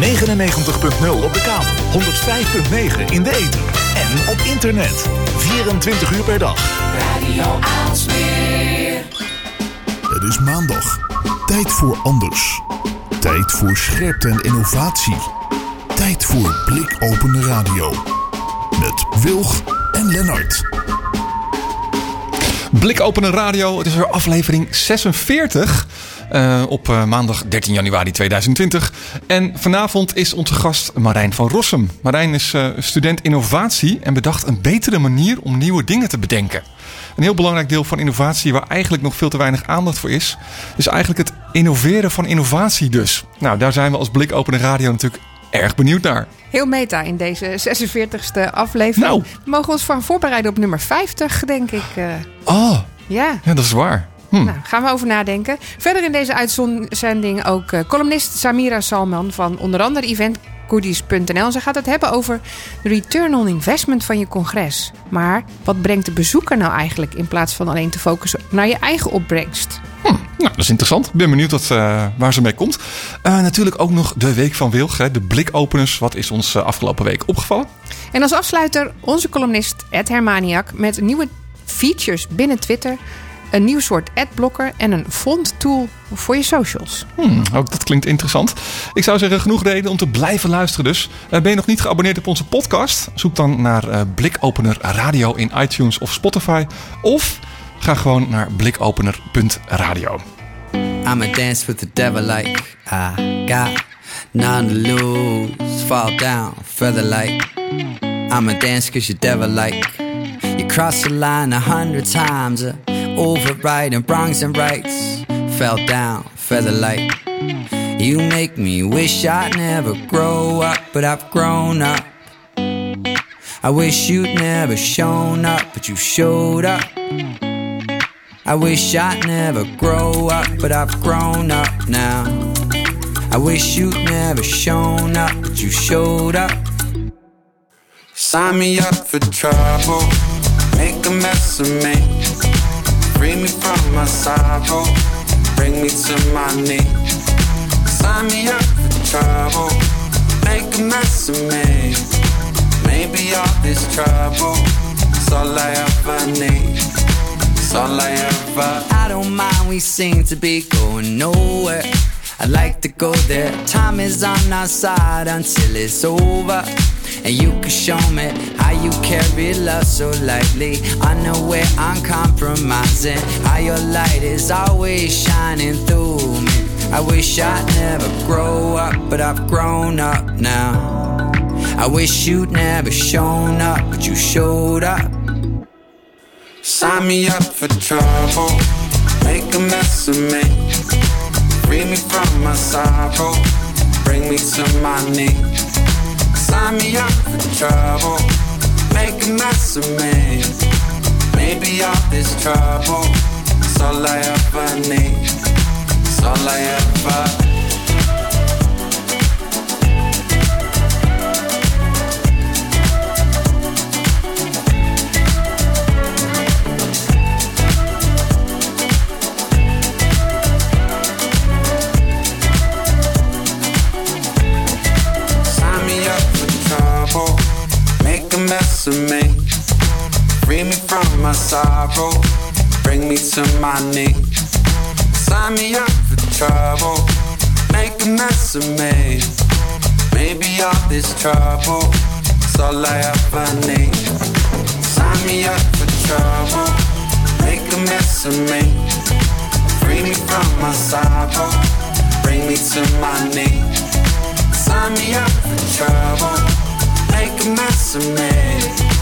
99.0 op de kabel, 105.9 in de ether en op internet. 24 uur per dag. Radio Aalsmeer. Het is maandag. Tijd voor anders. Tijd voor scherpte en innovatie. Tijd voor blikopende radio. Met Wilg en Lennart. Blikopende radio, het is weer aflevering 46 uh, op uh, maandag 13 januari 2020. En vanavond is onze gast Marijn van Rossum. Marijn is uh, student innovatie en bedacht een betere manier om nieuwe dingen te bedenken. Een heel belangrijk deel van innovatie waar eigenlijk nog veel te weinig aandacht voor is. Dus eigenlijk het innoveren van innovatie dus. Nou, daar zijn we als Blikopende radio natuurlijk erg benieuwd naar. Heel meta in deze 46e aflevering. Nou. We mogen ons van voorbereiden op nummer 50, denk ik. Oh, ja. ja, dat is waar. Hm. Nou, gaan we over nadenken. Verder in deze uitzending ook uh, columnist Samira Salman van onder andere eventgoodies.nl. Ze gaat het hebben over de return on investment van je congres. Maar wat brengt de bezoeker nou eigenlijk in plaats van alleen te focussen naar je eigen opbrengst? Hm, nou, dat is interessant. Ik ben benieuwd wat, uh, waar ze mee komt. Uh, natuurlijk ook nog de Week van Wilg, hè, de blikopeners. Wat is ons afgelopen week opgevallen? En als afsluiter onze columnist Ed Hermaniak met nieuwe features binnen Twitter. Een nieuw soort adblocker en een font tool voor je socials. Hmm, ook dat klinkt interessant. Ik zou zeggen, genoeg reden om te blijven luisteren dus. ben je nog niet geabonneerd op onze podcast? Zoek dan naar Blikopener Radio in iTunes of Spotify. Of Ga gewoon naar blikopener.radio. I'm a dance with the devil like I got none to lose. Fall down, further like I'm a dance cause you devil like You cross the line a hundred times Overriding wrongs and rights Fell down, feather like You make me wish I'd never grow up But I've grown up I wish you'd never shown up But you showed up I wish I'd never grow up, but I've grown up now. I wish you'd never shown up, but you showed up. Sign me up for trouble, make a mess of me. Free me from my sorrow, bring me to my knees. Sign me up for trouble, make a mess of me. Maybe all this trouble is all I ever need. all I ever. I don't mind, we seem to be going nowhere. I like to go there. Time is on our side until it's over. And you can show me how you carry love so lightly. I know where I'm compromising. How your light is always shining through me. I wish I'd never grow up, but I've grown up now. I wish you'd never shown up, but you showed up. Sign me up for trouble, make a mess of me. Free me from my sorrow, bring me to my knees. Sign me up for trouble, make a mess of me. Maybe all this trouble is all I ever need. It's all I ever my sorrow, bring me to my knees. Sign me up for trouble, make a mess of me. Maybe all this trouble is all I ever need. Sign me up for trouble, make a mess of me. Free me from my sorrow, bring me to my knees. Sign me up for trouble make a mess of me.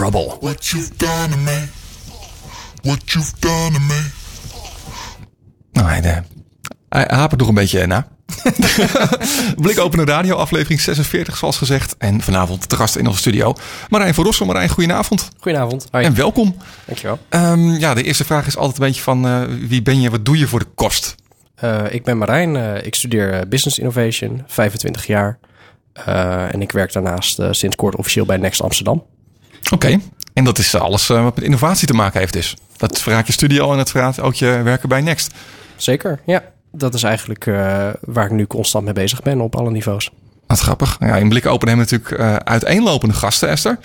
Trouble. What you've done to me. What you've done to me. Nou, hij, uh, hij hapert nog een beetje na. Blikopende Radio, aflevering 46 zoals gezegd. En vanavond te gast in onze studio. Marijn van Rossum. Marijn, goedenavond. Goedenavond. En welkom. Dankjewel. Ehm, ja, de eerste vraag is altijd een beetje van eh, wie ben je, wat doe je voor de kost? Uh, ik ben Marijn. Uh, ik studeer Business Innovation, 25 jaar. en ik werk daarnaast sinds kort officieel bij Next Amsterdam. Oké. Okay. En dat is alles wat met innovatie te maken heeft dus. Dat verraadt je studie al en het verraadt ook je werken bij Next. Zeker, ja. Dat is eigenlijk uh, waar ik nu constant mee bezig ben op alle niveaus. Wat grappig. Ja, in Blik Open hebben we natuurlijk uh, uiteenlopende gasten, Esther.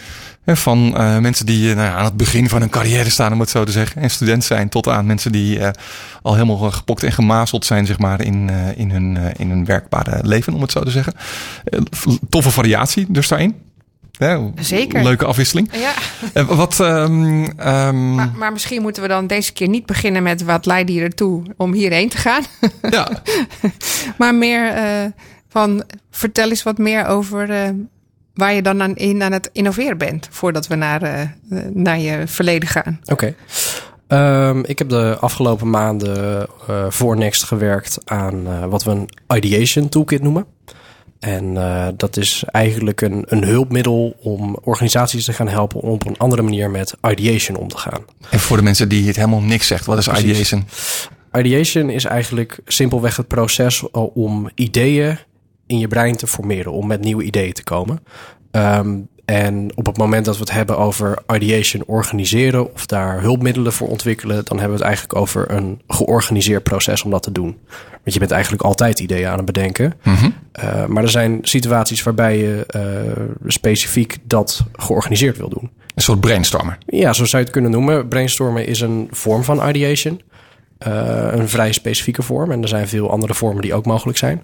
Van uh, mensen die nou ja, aan het begin van hun carrière staan, om het zo te zeggen. En student zijn, tot aan mensen die al helemaal gepokt en gemazeld zijn, zeg maar, in, in, hun, in hun werkbare leven, om het zo te zeggen. toffe variatie dus daarin. Ja, Zeker. Leuke afwisseling. Ja. Uh, wat, um, um... Maar, maar, misschien moeten we dan deze keer niet beginnen met wat leidde je ertoe om hierheen te gaan. Ja. maar meer uh, van vertel eens wat meer over uh, waar je dan aan, in aan het innoveren bent voordat we naar, naar je verleden gaan. Oké. Okay. Um, ik heb de afgelopen maanden voor Next gewerkt aan wat we een ideation toolkit noemen. En uh, dat is eigenlijk een, een hulpmiddel om organisaties te gaan helpen om op een andere manier met ideation om te gaan. En voor de mensen die het helemaal niks zegt, wat is Precies. ideation? Ideation is eigenlijk simpelweg het proces om ideeën in je brein te formeren, om met nieuwe ideeën te komen. Um, en op het moment dat we het hebben over ideation organiseren of daar hulpmiddelen voor ontwikkelen, dan hebben we het eigenlijk over een georganiseerd proces om dat te doen. Want je bent eigenlijk altijd ideeën aan het bedenken. Mm -hmm. uh, maar er zijn situaties waarbij je uh, specifiek dat georganiseerd wil doen. Een soort brainstormen. Ja, zo zou je het kunnen noemen. Brainstormen is een vorm van ideation. Uh, een vrij specifieke vorm. En er zijn veel andere vormen die ook mogelijk zijn.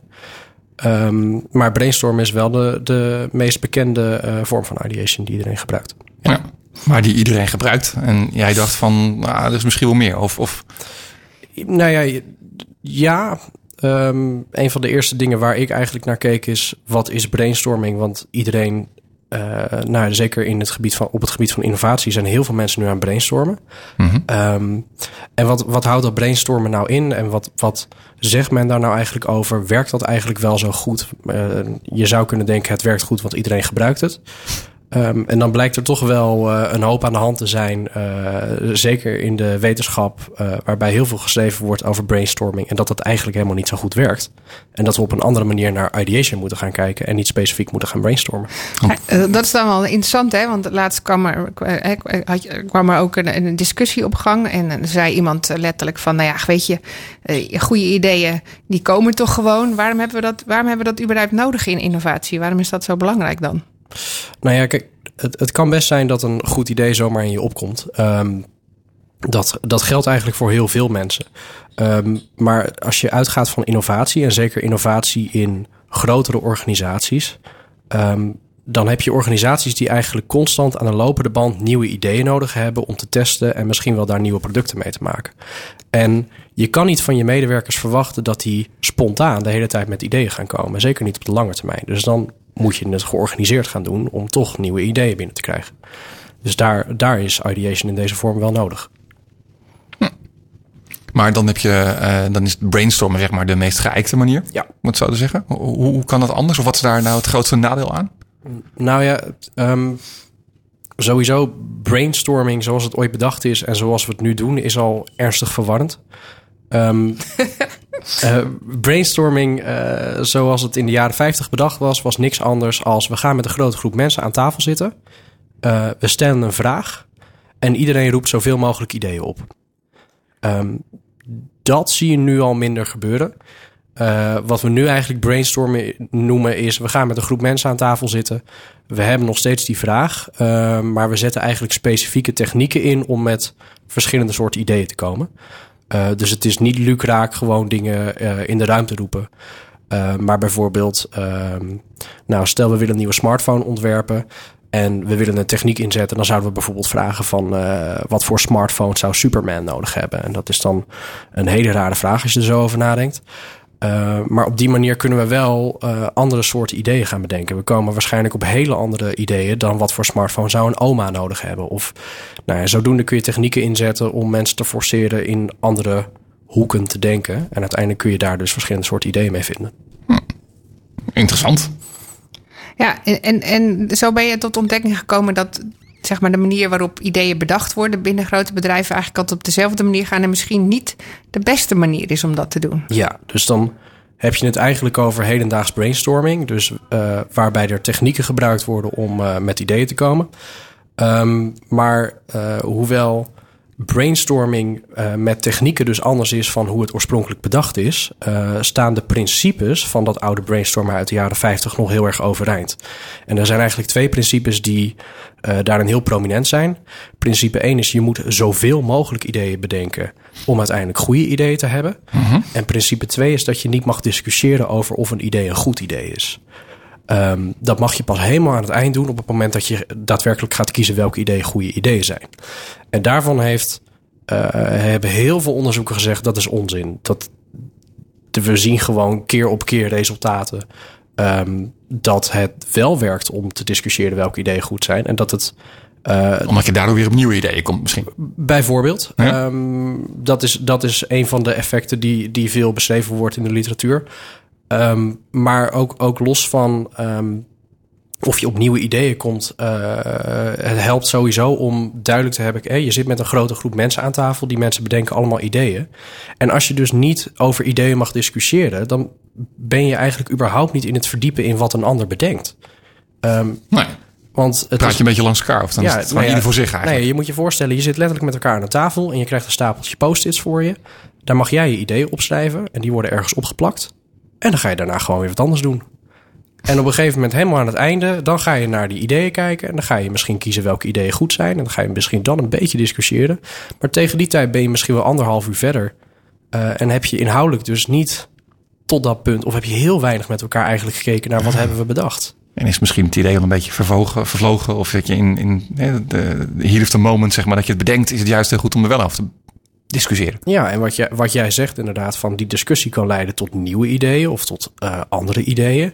Um, maar brainstorm is wel de, de meest bekende uh, vorm van ideation die iedereen gebruikt. Ja. ja. maar die iedereen gebruikt. En jij dacht van, nou, er is misschien wel meer. Of, of... Nou ja, ja. Um, een van de eerste dingen waar ik eigenlijk naar keek is, wat is brainstorming? Want iedereen uh, nou, zeker in het gebied van, op het gebied van innovatie zijn heel veel mensen nu aan brainstormen. Mm -hmm. um, en wat, wat houdt dat brainstormen nou in? En wat, wat zegt men daar nou eigenlijk over? Werkt dat eigenlijk wel zo goed? Uh, je zou kunnen denken, het werkt goed, want iedereen gebruikt het. Um, en dan blijkt er toch wel uh, een hoop aan de hand te zijn. Uh, zeker in de wetenschap, uh, waarbij heel veel geschreven wordt over brainstorming. En dat dat eigenlijk helemaal niet zo goed werkt. En dat we op een andere manier naar ideation moeten gaan kijken. En niet specifiek moeten gaan brainstormen. dat is dan wel interessant, hè? Want laatst kwam er, kwam er ook een, een discussie op gang. En zei iemand letterlijk van: Nou ja, weet je, goede ideeën die komen toch gewoon. Waarom hebben we dat, waarom hebben we dat überhaupt nodig in innovatie? Waarom is dat zo belangrijk dan? Nou ja, kijk, het, het kan best zijn dat een goed idee zomaar in je opkomt. Um, dat, dat geldt eigenlijk voor heel veel mensen. Um, maar als je uitgaat van innovatie, en zeker innovatie in grotere organisaties, um, dan heb je organisaties die eigenlijk constant aan de lopende band nieuwe ideeën nodig hebben om te testen en misschien wel daar nieuwe producten mee te maken. En je kan niet van je medewerkers verwachten dat die spontaan de hele tijd met ideeën gaan komen. Zeker niet op de lange termijn. Dus dan moet je het georganiseerd gaan doen om toch nieuwe ideeën binnen te krijgen. Dus daar, daar is ideation in deze vorm wel nodig. Hm. Maar dan heb je, uh, dan is brainstormen zeg maar de meest geëikte manier. Ja. Wat zouden zeggen? Hoe, hoe kan dat anders? Of wat is daar nou het grootste nadeel aan? Nou ja, um, sowieso brainstorming zoals het ooit bedacht is en zoals we het nu doen, is al ernstig verwarrend. Um, uh, brainstorming, uh, zoals het in de jaren 50 bedacht was, was niks anders als we gaan met een grote groep mensen aan tafel zitten. Uh, we stellen een vraag en iedereen roept zoveel mogelijk ideeën op. Um, dat zie je nu al minder gebeuren. Wat we nu eigenlijk brainstormen noemen is... we gaan met een groep mensen aan tafel zitten. We hebben nog steeds die vraag. Maar we zetten eigenlijk specifieke technieken in... om met verschillende soorten ideeën te komen. Uh, dus het is niet lucraak gewoon dingen in de ruimte roepen. maar bijvoorbeeld... nou, stel we willen een nieuwe smartphone ontwerpen... en we willen een techniek inzetten... dan zouden we bijvoorbeeld vragen van... wat voor smartphone zou Superman nodig hebben? En dat is dan een hele rare vraag als je er zo over nadenkt... Uh, maar op die manier kunnen we wel uh, andere soorten ideeën gaan bedenken. We komen waarschijnlijk op hele andere ideeën dan wat voor smartphone zou een oma nodig hebben. Of nou ja, zodoende kun je technieken inzetten om mensen te forceren in andere hoeken te denken. En uiteindelijk kun je daar dus verschillende soorten ideeën mee vinden. Interessant. Ja, en, en, en zo ben je tot ontdekking gekomen dat zeg maar, de manier waarop ideeën bedacht worden binnen grote bedrijven eigenlijk altijd op dezelfde manier gaan en misschien niet de beste manier is om dat te doen. Ja, dus dan heb je het eigenlijk over hedendaags brainstorming. Dus eh, waarbij er technieken gebruikt worden om eh, met ideeën te komen. Ehm, maar eh, hoewel brainstorming eh, met technieken dus anders is van hoe het oorspronkelijk bedacht is, eh, staan de principes van dat oude brainstormen uit de jaren 50 nog heel erg overeind. En er zijn eigenlijk twee principes die eh, daarin heel prominent zijn. Principe 1 is je moet zoveel mogelijk ideeën bedenken om uiteindelijk goede ideeën te hebben. En principe 2 is dat je niet mag discussiëren over of een idee een goed idee is. Ehm, dat mag je pas helemaal aan het eind doen op het moment dat je daadwerkelijk gaat kiezen welke ideeën goede ideeën zijn. En daarvan heeft, eh, hebben heel veel onderzoeken gezegd dat is onzin. Dat, we zien gewoon keer op keer resultaten ehm, dat het wel werkt om te discussiëren welke ideeën goed zijn. En dat het eh, Omdat je daardoor weer op nieuwe ideeën komt misschien. Bijvoorbeeld. Ja. Ehm, dat, is, dat is een van de effecten die, die veel beschreven wordt in de literatuur. Ehm, maar ook, ook los van ehm, of je op nieuwe ideeën komt. eh, het helpt sowieso om duidelijk te hebben... Hé, je zit met een grote groep mensen aan tafel. Die mensen bedenken allemaal ideeën. En als je dus niet over ideeën mag discussiëren... dan ben je eigenlijk überhaupt niet in het verdiepen... in wat een ander bedenkt. Ehm, Nee, want het praat je een beetje langs elkaar of dan is het nou ja, ieder voor zich eigenlijk. Nee, je moet je voorstellen, je zit letterlijk met elkaar aan de tafel en je krijgt een stapeltje post-its voor je. Daar mag jij je ideeën opschrijven en die worden ergens opgeplakt. En dan ga je daarna gewoon weer wat anders doen. En op een gegeven moment, helemaal aan het einde, dan ga je naar die ideeën kijken. En dan ga je misschien kiezen welke ideeën goed zijn. En dan ga je misschien dan een beetje discussiëren. Maar tegen die tijd ben je misschien wel anderhalf uur verder. Eh, en heb je inhoudelijk dus niet tot dat punt, of heb je heel weinig met elkaar eigenlijk gekeken naar wat hebben we bedacht. En is misschien het idee al een beetje vervogen, vervlogen. Of dat je in, in de, de of the moment, zeg maar, dat je het bedenkt, is het juist heel goed om er wel over te discussiëren. Ja, en wat jij, wat jij zegt inderdaad, van die discussie kan leiden tot nieuwe ideeën of tot eh, andere ideeën.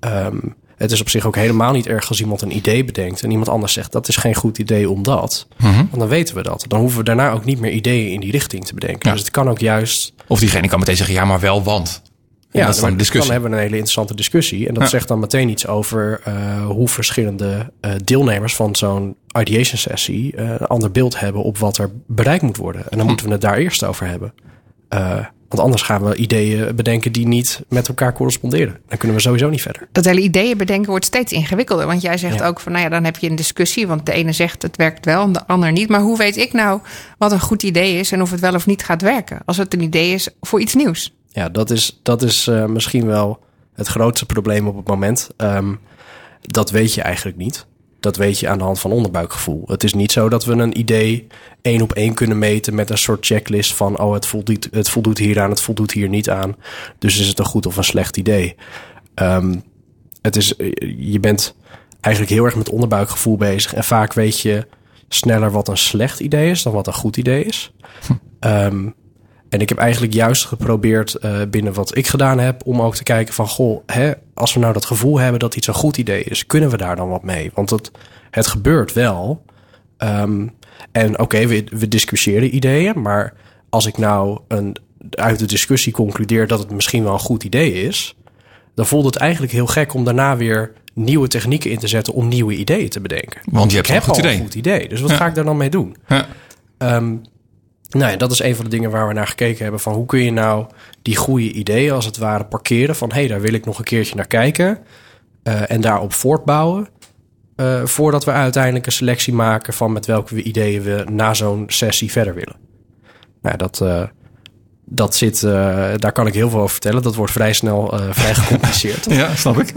Ehm, het is op zich ook helemaal niet erg als iemand een idee bedenkt en iemand anders zegt dat is geen goed idee omdat. Want dan weten we dat. Dan hoeven we daarna ook niet meer ideeën in die richting te bedenken. Ja. Dus het kan ook juist. Of diegene kan meteen zeggen, ja, maar wel, want. En Ja, dat is dan een discussie. dan hebben we een hele interessante discussie. En dat Ja. zegt dan meteen iets over eh, hoe verschillende eh, deelnemers van zo'n ideation sessie eh, een ander beeld hebben op wat er bereikt moet worden. Hm. En dan moeten we het daar eerst over hebben. Eh, want anders gaan we ideeën bedenken die niet met elkaar corresponderen. Dan kunnen we sowieso niet verder. Dat hele ideeën bedenken wordt steeds ingewikkelder. Want jij zegt Ja. ook van, nou ja, dan heb je een discussie. Want de ene zegt het werkt wel en de ander niet. Maar hoe weet ik nou wat een goed idee is en of het wel of niet gaat werken? Als het een idee is voor iets nieuws. Ja, dat is, dat is eh, misschien wel het grootste probleem op het moment. Ehm, dat weet je eigenlijk niet. Dat weet je aan de hand van onderbuikgevoel. Het is niet zo dat we een idee één op één kunnen meten met een soort checklist van oh, het voldoet, het voldoet hier aan, het voldoet hier niet aan. Dus is het een goed of een slecht idee. Ehm, het is, je bent eigenlijk heel erg met onderbuikgevoel bezig. En vaak weet je sneller wat een slecht idee is dan wat een goed idee is. Ehm, en ik heb eigenlijk juist geprobeerd eh, binnen wat ik gedaan heb... om ook te kijken van, goh, hè, als we nou dat gevoel hebben dat iets een goed idee is... kunnen we daar dan wat mee? Want het, het gebeurt wel. Ehm, en oké, we, we discussiëren ideeën... maar als ik nou een, uit de discussie concludeer dat het misschien wel een goed idee is... dan voelt het eigenlijk heel gek om daarna weer nieuwe technieken in te zetten... om nieuwe ideeën te bedenken. Want je hebt ik heb een goed al idee. een goed idee, dus wat Ja. ga ik daar dan mee doen? Ja. Ehm, nou ja, dat is een van de dingen waar we naar gekeken hebben. Van hoe kun je nou die goede ideeën als het ware parkeren. Van hé, hey, daar wil ik nog een keertje naar kijken. eh, en daarop voortbouwen. eh, voordat we uiteindelijk een selectie maken van met welke ideeën we na zo'n sessie verder willen. Nou, dat, eh, dat zit, daar kan ik heel veel over vertellen. Dat wordt vrij snel vrij gecompliceerd. ja, snap ik.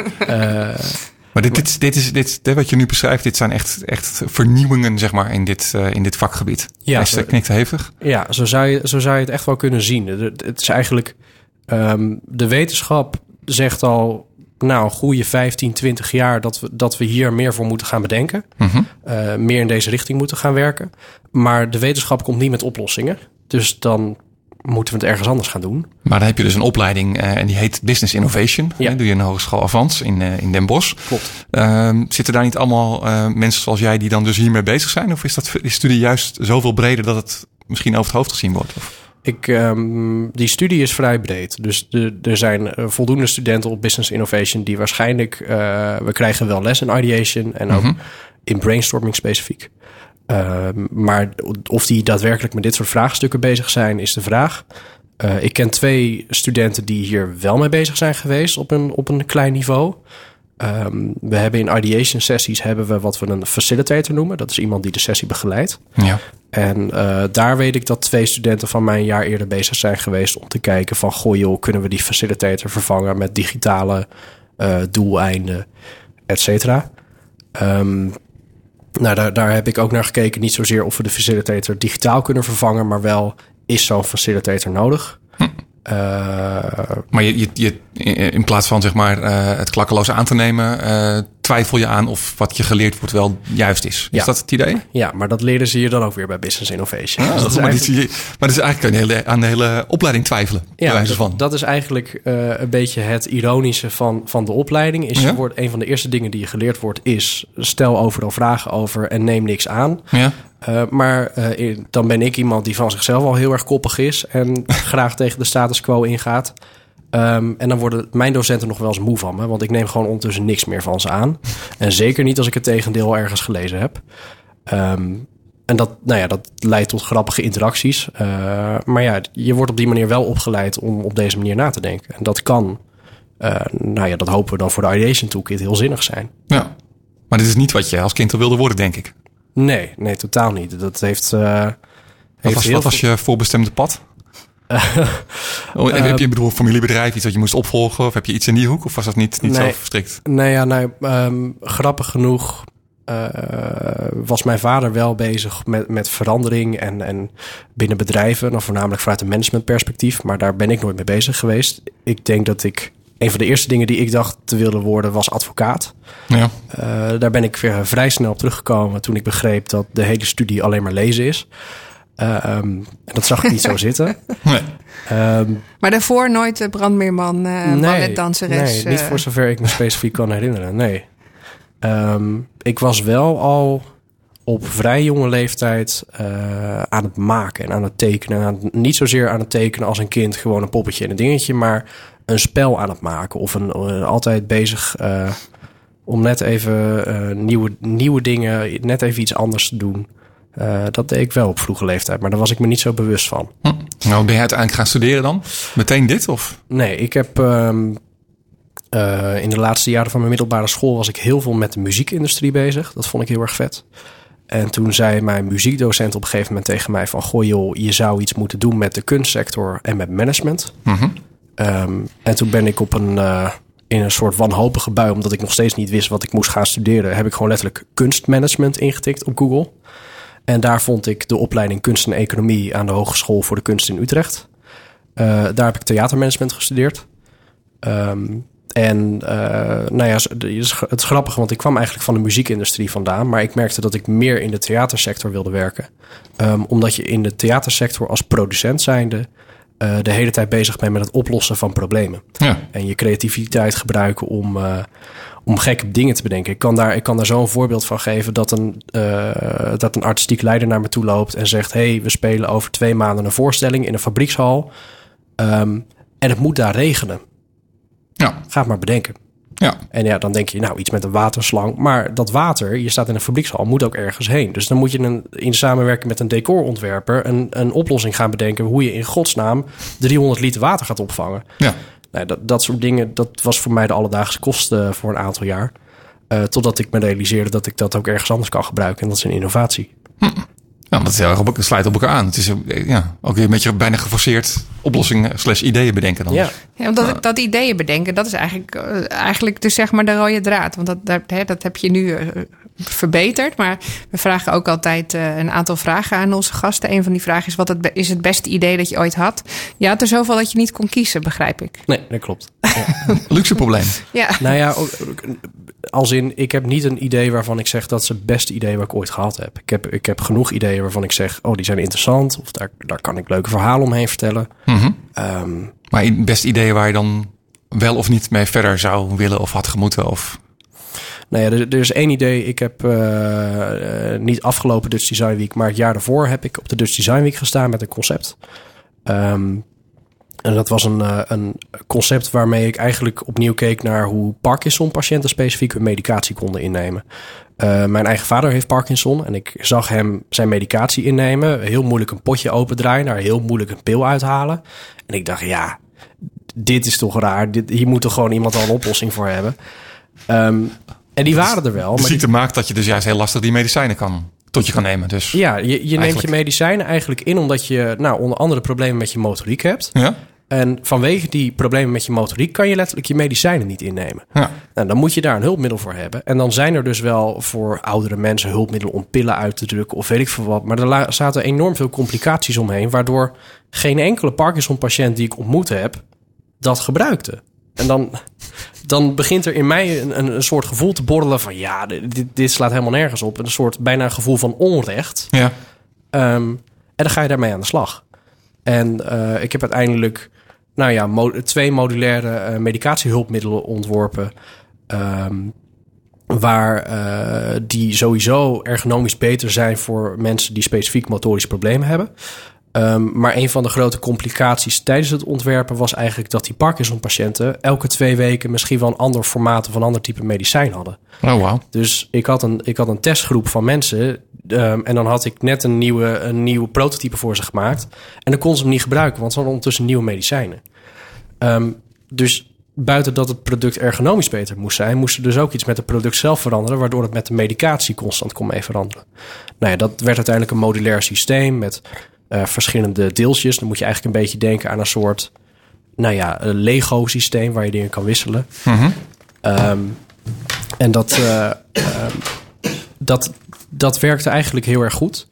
Maar dit, dit, dit is dit, dit wat je nu beschrijft, dit zijn echt, echt vernieuwingen, zeg maar, in dit, eh, in dit vakgebied. Ja, Hij knikt hevig. Ja, zo zou, je, zo zou je het echt wel kunnen zien. Het het is eigenlijk. ehm, de wetenschap zegt al. Nou, een goede 15, 20 jaar dat we, dat we hier meer voor moeten gaan bedenken. Mhm. Eh, meer in deze richting moeten gaan werken. Maar de wetenschap komt niet met oplossingen. Dus dan moeten we het ergens anders gaan doen. Maar dan heb je dus een opleiding eh, en die heet Business Innovation. Ja. Doe je in de Hogeschool Avans in, eh, in Den Bosch. Klopt. Ehm, zitten daar niet allemaal eh, mensen zoals jij die dan dus hiermee bezig zijn? Of is dat die studie juist zoveel breder dat het misschien over het hoofd gezien wordt? Of? Ik, ehm, die studie is vrij breed. Dus de, er zijn voldoende studenten op Business Innovation die waarschijnlijk... we krijgen wel les in ideation en ook in brainstorming specifiek. Ehm, maar of die daadwerkelijk met dit soort vraagstukken bezig zijn, is de vraag. Eh, ik ken twee studenten die hier wel mee bezig zijn geweest op een, op een klein niveau. Ehm, we hebben in ideation sessies hebben we wat we een facilitator noemen. Dat is iemand die de sessie begeleidt. Ja. En eh, daar weet ik dat twee studenten van mij een jaar eerder bezig zijn geweest om te kijken van goh joh, kunnen we die facilitator vervangen met digitale eh, doeleinden, et cetera. Ehm, nou, daar, daar heb ik ook naar gekeken. Niet zozeer of we de facilitator digitaal kunnen vervangen, maar wel is zo'n facilitator nodig. Eh, Maar je, je, je, in plaats van zeg maar, eh, het klakkeloos aan te nemen, eh, twijfel je aan of wat je geleerd wordt wel juist is. Is Ja. dat het idee? ja, maar dat leren ze hier dan ook weer bij Business Innovation. Dus dat is maar, eigenlijk- je- maar dat is eigenlijk een hele, aan de hele opleiding twijfelen. Ja, dat, van. dat is eigenlijk eh, een beetje het ironische van, van de opleiding. Is Ja? je wordt, een van de eerste dingen die je geleerd wordt is... stel overal vragen over en neem niks aan. ja? Eh, maar eh, dan ben ik iemand die van zichzelf al heel erg koppig is... en graag tegen de status quo ingaat. Ehm, en dan worden mijn docenten nog wel eens moe van me... want ik neem gewoon ondertussen niks meer van ze aan. En zeker niet als ik het tegendeel ergens gelezen heb. Ehm, en dat, nou ja, dat leidt tot grappige interacties. Eh, maar ja, je wordt op die manier wel opgeleid om op deze manier na te denken. En dat kan, eh, nou ja, dat hopen we dan voor de Ideation Toolkit heel zinnig zijn. ja. Maar dit is niet wat je als kind al wilde worden, denk ik. Nee, nee, totaal niet. Dat heeft. eh, Wat was, wat was je voorbestemde pad? oh, heb, heb je bedoel familiebedrijf, iets dat je moest opvolgen? Of heb je iets in die hoek? Of was dat niet, niet Nee. zo strikt? Nou ja, nou, ehm, grappig genoeg eh, was mijn vader wel bezig met, met verandering en, en binnen bedrijven, dan voornamelijk vanuit een managementperspectief, maar daar ben ik nooit mee bezig geweest. Ik denk dat ik een van de eerste dingen die ik dacht te willen worden was advocaat. Ja. Eh, daar ben ik weer vrij snel op teruggekomen toen ik begreep dat de hele studie alleen maar lezen is. Eh, ehm, en dat zag ik niet zo zitten. Nee. Ehm, Maar daarvoor nooit de brandmeerman, eh balletdanseres. Nee, niet eh. voor zover ik me specifiek kan herinneren. Nee. Ehm, ik was wel al op vrij jonge leeftijd eh, aan het maken en aan het tekenen. Aan het- niet zozeer aan het tekenen als een kind, gewoon een poppetje en een dingetje, maar een spel aan het maken. Of een, eh, altijd bezig eh, om net even eh, nieuwe, nieuwe dingen, net even iets anders te doen. Eh, dat deed ik wel op vroege leeftijd, maar daar was ik me niet zo bewust van. Hm. Nou, ben je uiteindelijk gaan studeren dan? Meteen dit? Of? Nee, ik heb ehm, eh, in de laatste jaren van mijn middelbare school was ik heel veel met de muziekindustrie bezig. Dat vond ik heel erg vet. En toen zei mijn muziekdocent op een gegeven moment tegen mij van... goh joh, je zou iets moeten doen met de kunstsector en met management. Mhm. Ehm, en toen ben ik op een, eh, in een soort wanhopige bui... omdat ik nog steeds niet wist wat ik moest gaan studeren... heb ik gewoon letterlijk kunstmanagement ingetikt op Google. En daar vond ik de opleiding kunst en economie... aan de Hogeschool voor de Kunst in Utrecht. Eh, daar heb ik theatermanagement gestudeerd. Ehm, en eh, nou ja, het is, het is grappig, want ik kwam eigenlijk van de muziekindustrie vandaan. Maar ik merkte dat ik meer in de theatersector wilde werken. Ehm, omdat je in de theatersector als producent zijnde... eh, de hele tijd bezig bent met het oplossen van problemen. Ja. En je creativiteit gebruiken om, om gekke dingen te bedenken. Ik kan daar, ik kan daar zo een voorbeeld van geven dat een, eh, dat een artistiek leider naar me toe loopt en zegt: hey, we spelen over twee maanden een voorstelling in een fabriekshal. Ehm, en het moet daar regenen. Ja. Ga het maar bedenken. Ja. En ja, dan denk je, nou, iets met een waterslang. Maar dat water, je staat in een fabriekshal, moet ook ergens heen. Dus dan moet je een, in samenwerking met een decorontwerper een, een oplossing gaan bedenken hoe je in godsnaam 300 liter water gaat opvangen. Ja. Nou, dat, dat soort dingen, dat was voor mij de alledaagse kosten voor een aantal jaar. Eh, totdat ik me realiseerde dat ik dat ook ergens anders kan gebruiken. En dat is een innovatie. Ja, dat is heel erg op, sluit op elkaar aan. Het is eh, ja, ook weer een beetje bijna geforceerd oplossingen slash ideeën bedenken dan. Ja, Ja, want dat, dat ideeën bedenken, dat is eigenlijk, eh, eigenlijk dus zeg maar de rode draad. Want dat, dat, hè, dat heb je nu eh, verbeterd. Maar we vragen ook altijd eh, een aantal vragen aan onze gasten. Een van die vragen is, wat het, is het beste idee dat je ooit had? Je had er zoveel dat je niet kon kiezen, begrijp ik. nee, dat klopt. Luxe probleem. Ja, nou ja, als in, ik heb niet een idee waarvan ik zeg dat is het beste idee wat ik ooit gehad heb. Ik heb, ik heb genoeg ideeën waarvan ik zeg, oh, die zijn interessant. Of daar, daar kan ik leuke verhalen omheen vertellen. Mhm. Ehm, Maar het beste ideeën waar je dan wel of niet mee verder zou willen of had gemoeten? Of... Nou ja, er, er is één idee. Ik heb eh, eh, niet afgelopen Dutch Design Week, maar het jaar daarvoor heb ik op de Dutch Design Week gestaan met een concept. Ehm, en dat was een, eh, een concept waarmee ik eigenlijk opnieuw keek naar hoe Parkinson-patiënten specifiek hun medicatie konden innemen. Mijn eigen vader heeft Parkinson en ik zag hem zijn medicatie innemen. Heel moeilijk een potje opendraaien, daar heel moeilijk een pil uithalen. En ik dacht, ja, dit is toch raar. Dit, hier moet toch gewoon iemand al een oplossing voor hebben. Ehm, en die waren er wel. De maar die- ziekte maakt dat je dus juist heel lastig die medicijnen kan, tot je kan nemen. Dus ja, je, je neemt je medicijnen eigenlijk in omdat je nou, onder andere problemen met je motoriek hebt. ja. En vanwege die problemen met je motoriek kan je letterlijk je medicijnen niet innemen. Ja. Nou, dan moet je daar een hulpmiddel voor hebben. En dan zijn er dus wel voor oudere mensen hulpmiddelen om pillen uit te drukken of weet ik veel wat. Maar er zaten enorm veel complicaties omheen, waardoor geen enkele Parkinson-patiënt die ik ontmoet heb dat gebruikte. En dan, dan begint er in mij een, een, soort gevoel te borrelen van ja, dit, dit slaat helemaal nergens op. Een soort bijna een gevoel van onrecht. Ja. Ehm, en dan ga je daarmee aan de slag. En eh, ik heb uiteindelijk nou ja, mo- twee modulaire eh, medicatiehulpmiddelen ontworpen. ehm, waar eh, die sowieso ergonomisch beter zijn voor mensen die specifiek motorische problemen hebben. Ehm, maar een van de grote complicaties tijdens het ontwerpen was eigenlijk dat die Parkinson-patiënten elke twee weken misschien wel een ander formaat of een ander type medicijn hadden. Oh, wauw. Dus ik had een, ik had een testgroep van mensen. ehm, en dan had ik net een nieuwe, een nieuwe prototype voor ze gemaakt. En dan kon ze hem niet gebruiken, want ze hadden ondertussen nieuwe medicijnen. Ehm, dus buiten dat het product ergonomisch beter moest zijn, moest er dus ook iets met het product zelf veranderen, waardoor het met de medicatie constant kon mee veranderen. Nou ja, dat werd uiteindelijk een modulair systeem met eh, verschillende deeltjes. Dan moet je eigenlijk een beetje denken aan een soort, nou ja, een Lego-systeem waar je dingen kan wisselen. Ehm, en dat, eh, ehm, dat, dat werkte eigenlijk heel erg goed.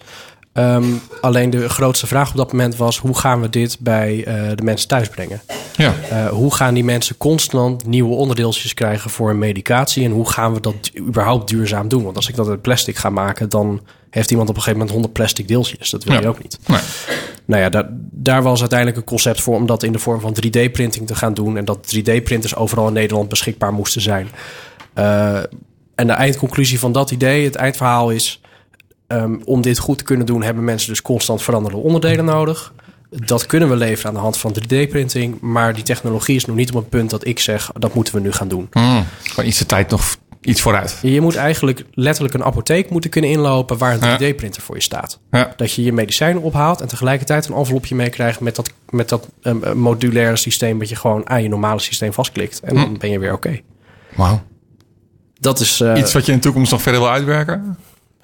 Ehm, alleen de grootste vraag op dat moment was: hoe gaan we dit bij eh, de mensen thuis brengen? Ja. Hoe gaan die mensen constant nieuwe onderdeeltjes krijgen voor een medicatie? En hoe gaan we dat überhaupt duurzaam doen? Want als ik dat uit plastic ga maken, dan heeft iemand op een gegeven moment 100 plastic deeltjes. Dat wil Ja. je ook niet. Nee. Nou ja, daar, daar was uiteindelijk een concept voor om dat in de vorm van 3D-printing te gaan doen. En dat 3D-printers overal in Nederland beschikbaar moesten zijn. Eh, en de eindconclusie van dat idee, het eindverhaal is... ehm, om dit goed te kunnen doen, hebben mensen dus constant veranderende onderdelen nodig. Dat kunnen we leveren aan de hand van 3D-printing. Maar die technologie is nog niet op een punt dat ik zeg, dat moeten we nu gaan doen. Hmm. Gewoon iets de tijd nog iets vooruit. Je moet eigenlijk letterlijk een apotheek moeten kunnen inlopen waar een Ja. 3D-printer voor je staat. Ja. Dat je je medicijnen ophaalt en tegelijkertijd een envelopje meekrijgt met dat, met dat ehm, modulaire systeem dat je gewoon aan je normale systeem vastklikt. En dan ben je weer oké. Wauw. Dat is. eh, Iets wat je in de toekomst nog verder wil uitwerken?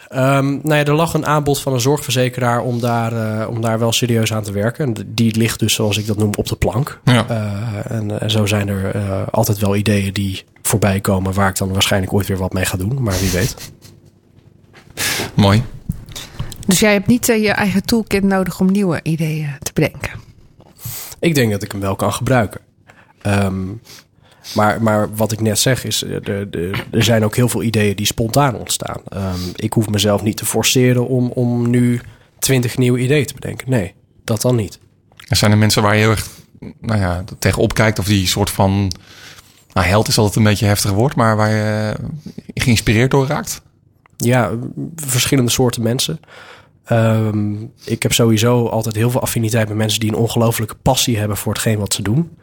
Ehm, nou ja, er lag een aanbod van een zorgverzekeraar om daar, eh, om daar wel serieus aan te werken. En die ligt dus, zoals ik dat noem, op de plank. Ja. Eh, en, en zo zijn er eh, altijd wel ideeën die voorbij komen waar ik dan waarschijnlijk ooit weer wat mee ga doen. Maar wie weet. Mooi. Dus jij hebt niet je eigen toolkit nodig om nieuwe ideeën te bedenken. Ik denk dat ik hem wel kan gebruiken. Ehm, maar, maar wat ik net zeg is, eh, de, de, er zijn ook heel veel ideeën die spontaan ontstaan. Ehm, ik hoef mezelf niet te forceren om, om nu twintig nieuwe ideeën te bedenken. Nee, dat dan niet. Er zijn er mensen waar je heel erg nou ja, tegenop kijkt. Of die soort van... Nou, held is altijd een beetje een heftig woord. Maar waar je eh, geïnspireerd door raakt. Ja, verschillende soorten mensen. Ehm, ik heb sowieso altijd heel veel affiniteit met mensen die een ongelofelijke passie hebben voor hetgeen wat ze doen.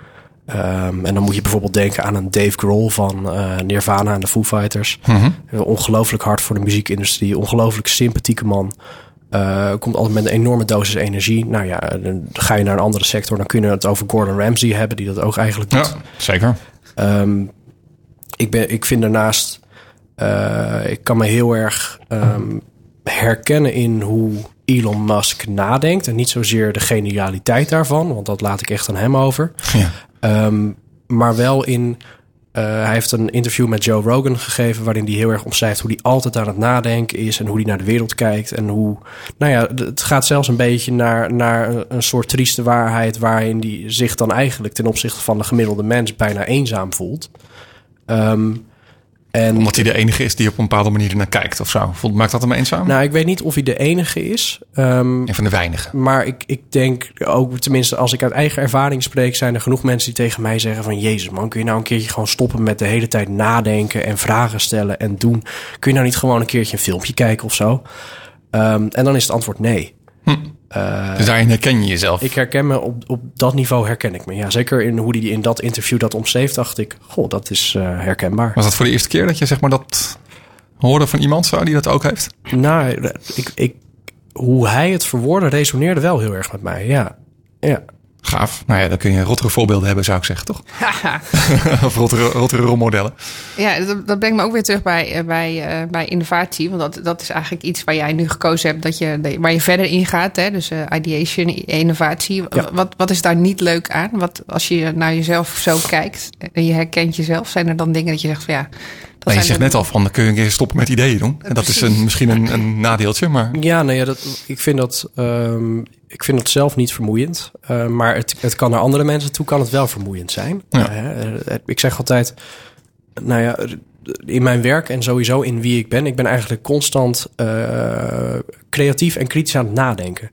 Ehm, en dan moet je bijvoorbeeld denken aan een Dave Grohl van eh, Nirvana en de Foo Fighters. Eh, Ongelooflijk hard voor de muziekindustrie, ongelooflijk sympathieke man. Eh, komt altijd met een enorme dosis energie. Nou ja, dan ga je naar een andere sector, dan kun je het over Gordon Ramsay hebben, die dat ook eigenlijk doet. Ja, zeker. Ehm, ik, ben, ik vind daarnaast, eh, ik kan me heel erg ehm, herkennen in hoe Elon Musk nadenkt. En niet zozeer de genialiteit daarvan, want dat laat ik echt aan hem over. Ehm, maar wel in. eh, hij heeft een interview met Joe Rogan gegeven. waarin hij heel erg omschrijft hoe hij altijd aan het nadenken is. en hoe hij naar de wereld kijkt. En hoe. Nou ja, het gaat zelfs een beetje naar, naar een- soort trieste waarheid. waarin hij zich dan eigenlijk ten opzichte van de gemiddelde mens bijna eenzaam voelt. Ehm, en Omdat hij de enige is die op een bepaalde manier naar kijkt of zo. Maakt dat hem eenzaam? nou, ik weet niet of hij de enige is. Ehm, Een van de weinigen. Maar ik, ik denk ook, tenminste als ik uit eigen ervaring spreek... zijn er genoeg mensen die tegen mij zeggen van... Jezus man, kun je nou een keertje gewoon stoppen met de hele tijd nadenken... en vragen stellen en doen? Kun je nou niet gewoon een keertje een filmpje kijken of zo? Ehm, en dan is het antwoord nee. Eh, Dus daarin herken je jezelf. ik herken me op, op dat niveau herken ik me. Ja, zeker in hoe hij in dat interview dat omschreef, dacht ik, goh, dat is eh, herkenbaar. Was dat voor de eerste keer dat je zeg maar dat hoorde van iemand zo die dat ook heeft? Nou, ik, ik, hoe hij het verwoordde resoneerde wel heel erg met mij. Ja, ja. Gaaf. Nou ja, dan kun je rottere voorbeelden hebben, zou ik zeggen, toch? of rottere, rottere rolmodellen. Ja, dat, dat brengt me ook weer terug bij, eh, bij, eh, bij innovatie. Want dat, dat is eigenlijk iets waar jij nu gekozen hebt, dat je, waar je verder in gaat. Hè? Dus eh, ideation, innovatie. Ja. Wat, wat is daar niet leuk aan? Wat, als je naar jezelf zo kijkt en je herkent jezelf, zijn er dan dingen dat je zegt van ja. Nou, je zegt de- net al van, dan kun je een keer stoppen met ideeën doen. En dat is een, misschien een, een nadeeltje, maar Ja, nou ja, dat, ik, vind dat, ehm, ik vind dat zelf niet vermoeiend. Eh, maar het, het kan naar andere mensen toe kan het wel vermoeiend zijn. Ja. Eh, eh, ik zeg altijd, nou ja, in mijn werk en sowieso in wie ik ben, ik ben eigenlijk constant creatief en kritisch aan het nadenken.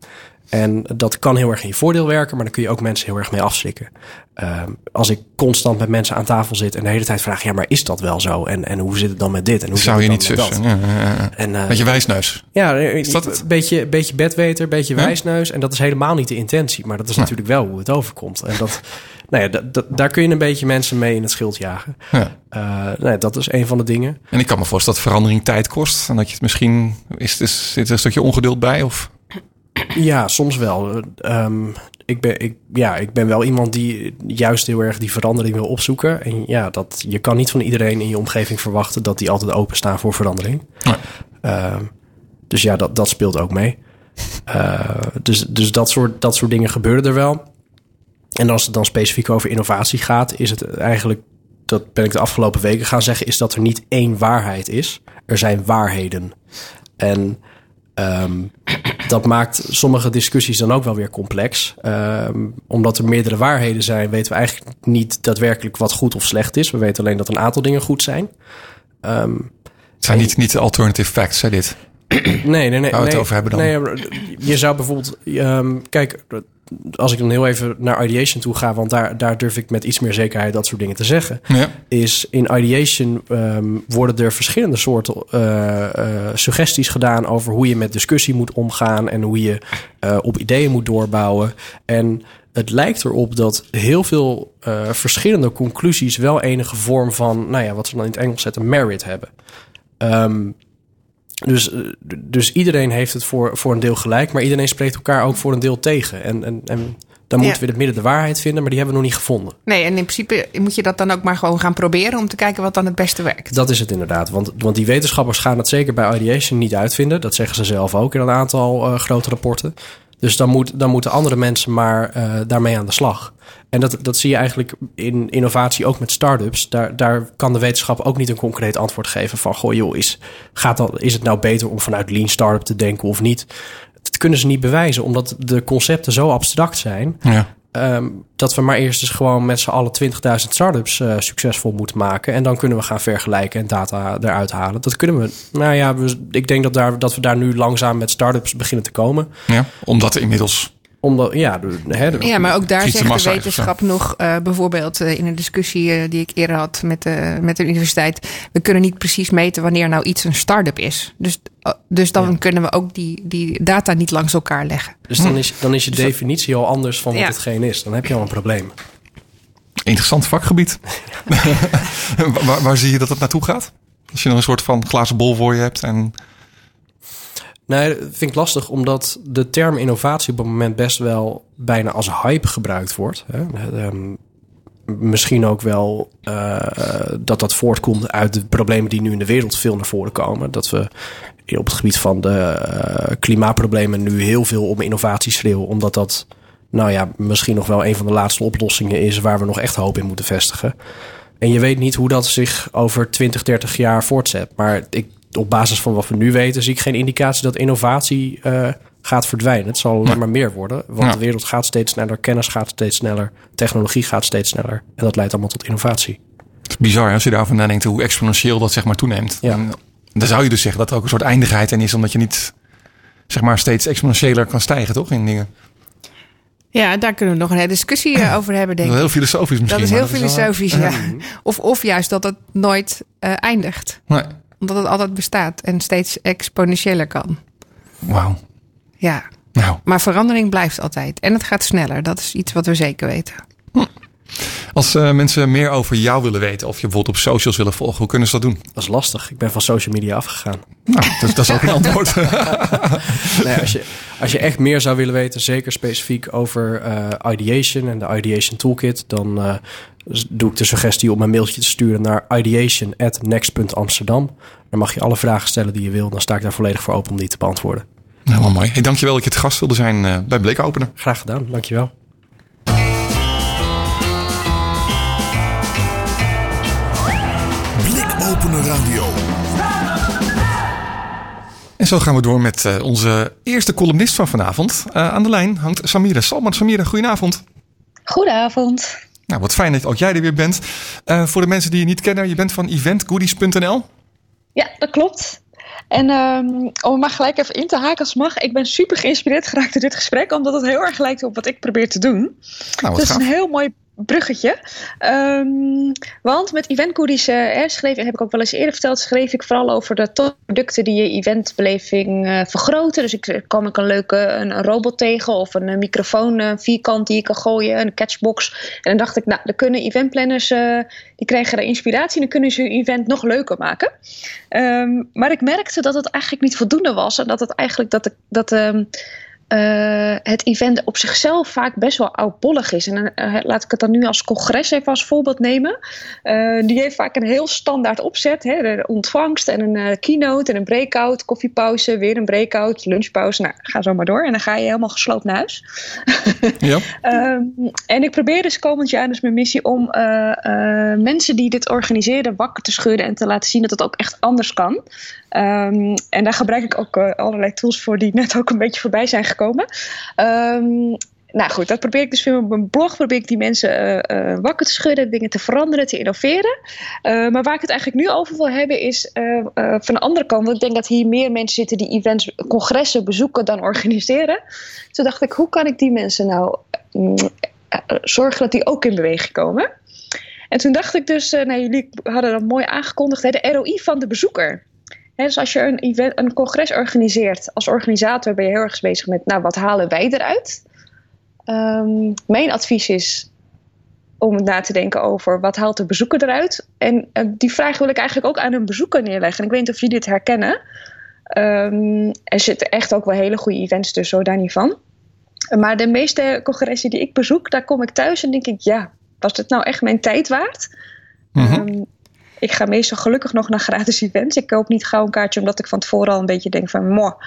En dat kan heel erg in je voordeel werken, maar dan kun je ook mensen heel erg mee afschrikken. Ehm, als ik constant met mensen aan tafel zit en de hele tijd vraag, ja, maar is dat wel zo? En, en hoe zit het dan met dit? En hoe zou je niet zussen. Ja, ja, ja. En, eh, Beetje wijsneus. ja, Is dat het? beetje, beetje bedweter, beetje wijsneus. En dat is helemaal niet de intentie. Maar dat is natuurlijk wel hoe het overkomt. En dat, nou ja, daar kun je een beetje mensen mee in het schild jagen. Ja. Eh, nou ja, dat is een van de dingen. En ik kan me voorstellen dat verandering tijd kost. En dat je het misschien... Is, is, zit er een stukje ongeduld bij? Of? Ja, soms wel. Eh, ehm, ik, ben, ik, ja, ik ben wel iemand die juist heel erg die verandering wil opzoeken. En ja, dat, je kan niet van iedereen in je omgeving verwachten dat die altijd openstaan voor verandering. Ehm, dus ja, dat, dat speelt ook mee. Eh, dus dus dat, soort, dat soort dingen gebeuren er wel. En als het dan specifiek over innovatie gaat, is het eigenlijk, dat ben ik de afgelopen weken gaan zeggen, is dat er niet één waarheid is. Er zijn waarheden. En ehm, dat maakt sommige discussies dan ook wel weer complex. Ehm, omdat er meerdere waarheden zijn, weten we eigenlijk niet daadwerkelijk wat goed of slecht is. We weten alleen dat een aantal dingen goed zijn. Ehm, Het zijn niet, niet de alternative facts, hè, dit. Nee, nee, nee. Waar we het nee, over hebben dan. Nee, je zou bijvoorbeeld... ehm, kijk, als ik dan heel even naar ideation toe ga... want daar, daar durf ik met iets meer zekerheid dat soort dingen te zeggen... Ja. is in ideation ehm, worden er verschillende soorten eh, eh, suggesties gedaan... over hoe je met discussie moet omgaan... en hoe je eh, op ideeën moet doorbouwen. En het lijkt erop dat heel veel verschillende conclusies... wel enige vorm van, nou ja, wat ze dan in het Engels zetten, merit hebben. Ehm, dus, eh, dus iedereen heeft het voor, voor een deel gelijk, maar iedereen spreekt elkaar ook voor een deel tegen. En, en, en dan moeten we in het midden de waarheid vinden, maar die hebben we nog niet gevonden. Nee, en in principe moet je dat dan ook maar gewoon gaan proberen om te kijken wat dan het beste werkt. Dat is het inderdaad. Want, want die wetenschappers gaan het zeker bij ideation niet uitvinden. Dat zeggen ze zelf ook in een aantal eh, grote rapporten. Dus dan, moet, dan moeten andere mensen maar eh, daarmee aan de slag. En dat, dat zie je eigenlijk in innovatie ook met start-ups. Daar, daar kan de wetenschap ook niet een concreet antwoord geven van... goh joh, is, gaat dat, is het nou beter om vanuit lean startup te denken of niet? Dat kunnen ze niet bewijzen, omdat de concepten zo abstract zijn... Ja. Ehm, dat we maar eerst eens gewoon met z'n allen 20.000 startups eh succesvol moeten maken. En dan kunnen we gaan vergelijken en data eruit halen. Dat kunnen we. Nou ja, ik denk dat, daar, dat we daar nu langzaam met startups beginnen te komen. ja. Omdat inmiddels... Omdat, ja, de, hè, de- Ja, maar ook daar zegt de wetenschap nog, eh, bijvoorbeeld eh, in een discussie eh, die ik eerder had met, de met de universiteit. We kunnen niet precies meten wanneer nou iets een start-up is. Dus, dus dan kunnen we ook die, die data niet langs elkaar leggen. dus dan is, dan is je definitie al anders van wat Ja. hetgeen is. Dan heb je al een probleem. Interessant vakgebied. waar, waar zie je dat het naartoe gaat? Als je dan een soort van glazen bol voor je hebt en... Nee, dat vind ik lastig, omdat de term innovatie op het moment best wel bijna als hype gebruikt wordt. Hè. Ehm, misschien ook wel eh, dat dat voortkomt uit de problemen die nu in de wereld veel naar voren komen. Dat we op het gebied van de eh, klimaatproblemen nu heel veel om innovatie schreeuwen, omdat dat, nou ja, misschien nog wel een van de laatste oplossingen is waar we nog echt hoop in moeten vestigen. En je weet niet hoe dat zich over 20, 30 jaar voortzet. Maar ik, op basis van wat we nu weten, zie ik geen indicatie dat innovatie eh, gaat verdwijnen. Het zal alleen maar meer worden. Want Ja. de wereld gaat steeds sneller, kennis gaat steeds sneller, technologie gaat steeds sneller. En dat leidt allemaal tot innovatie. Het is bizar als je daarover nadenkt hoe exponentieel dat zeg maar toeneemt. Ja. En dan zou je dus zeggen dat er ook een soort eindigheid in is, omdat je niet zeg maar steeds exponentiëler kan stijgen, toch? In dingen. Ja, daar kunnen we nog een hele discussie eh, over hebben, denk Dat is ik. heel filosofisch misschien. Dat is heel wel- filosofisch, ja. Of, of juist dat het nooit eh, eindigt. Nee. Omdat het altijd bestaat en steeds exponentiëler kan. Wauw. Ja, Nou, Maar verandering blijft altijd. En het gaat sneller. Dat is iets wat we zeker weten. Als eh, mensen meer over jou willen weten of je bijvoorbeeld op socials willen volgen, hoe kunnen ze dat doen? Dat is lastig. Ik ben van social media afgegaan. Nou, dat, dat is ook een antwoord. Nee, als, je, als je echt meer zou willen weten, zeker specifiek over eh, ideation en de ideation toolkit, dan eh, doe ik de suggestie om een mailtje te sturen naar ideation@next.amsterdam. Dan mag je alle vragen stellen die je wil. Dan sta ik daar volledig voor open om die te beantwoorden. Helemaal mooi. Hey, dankjewel dat je het gast wilde zijn bij Blik Openen. Graag gedaan, dankjewel. Blikopener Radio. En zo gaan we door met eh, onze eerste columnist van vanavond. Eh, aan de lijn hangt Samira Salman. Samira, goedenavond. Goedenavond. Nou, wat fijn dat ook jij er weer bent. Eh, voor de mensen die je niet kennen, je bent van eventgoodies.nl. Ja, dat klopt. En ehm, om maar gelijk even in te haken als mag. Ik ben super geïnspireerd geraakt door dit gesprek. Omdat het heel erg lijkt op wat ik probeer te doen. Nou, Het is gaaf. een heel mooi bruggetje. Ehm, want met eventgoodies hè, schreef, heb ik ook wel eens eerder verteld, schreef ik vooral over de topproducten die je eventbeleving eh, vergroten. Dus ik eh, kwam ik een leuke een, robot tegen of een, microfoon vierkant die je kan gooien, een catchbox. En dan dacht ik, nou, dan kunnen eventplanners, eh, die krijgen de inspiratie en dan kunnen ze hun event nog leuker maken. Ehm, maar ik merkte dat het eigenlijk niet voldoende was en dat het eigenlijk dat, de, dat ehm, eh, het event op zichzelf vaak best wel oudbollig is. En eh, laat ik het dan nu als congres even als voorbeeld nemen. Eh, die heeft vaak een heel standaard opzet. Hè? De ontvangst en een keynote en een breakout, koffiepauze, weer een breakout, lunchpauze. Nou, ga zo maar door. En dan ga je helemaal gesloopt naar huis. Ja. Ehm, en ik probeer dus komend jaar, dus mijn missie, om mensen die dit organiseren wakker te schudden en te laten zien dat het ook echt anders kan. Ehm, en daar gebruik ik ook eh, allerlei tools voor die net ook een beetje voorbij zijn gekomen. Ehm, nou goed, dat probeer ik dus via mijn blog. Probeer ik die mensen eh, eh, wakker te schudden, dingen te veranderen, te innoveren. Maar waar ik het eigenlijk nu over wil hebben is van de andere kant. Want ik denk dat hier meer mensen zitten die events, congressen bezoeken dan organiseren. Toen dacht ik, hoe kan ik die mensen nou mm, zorgen dat die ook in beweging komen? En toen dacht ik dus, nou, jullie hadden dat mooi aangekondigd, hè, de ROI van de bezoeker. Dus als je een, event, een congres organiseert, als organisator ben je heel erg bezig met, nou, wat halen wij eruit? Ehm, mijn advies is om na te denken over wat haalt de bezoeker eruit. En eh, die vraag wil ik eigenlijk ook aan een bezoeker neerleggen. En ik weet niet of jullie dit herkennen. Ehm, er zitten echt ook wel hele goede events tussen, hoor, daar niet van. Maar de meeste congressen die ik bezoek, daar kom ik thuis en denk ik, ja, was het nou echt mijn tijd waard? Ehm, ik ga meestal gelukkig nog naar gratis events. Ik koop niet gauw een kaartje omdat ik van tevoren al een beetje denk van moh.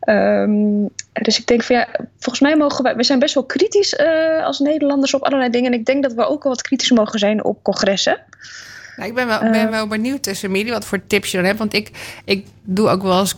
Ehm, dus ik denk van ja, volgens mij mogen wij, we zijn best wel kritisch eh, als Nederlanders op allerlei dingen. En ik denk dat we ook wel wat kritisch mogen zijn op congressen. Nou, ik ben wel, Eh. ben wel benieuwd, tussen Emilie, wat voor tips je dan hebt. Want ik, ik doe ook wel eens...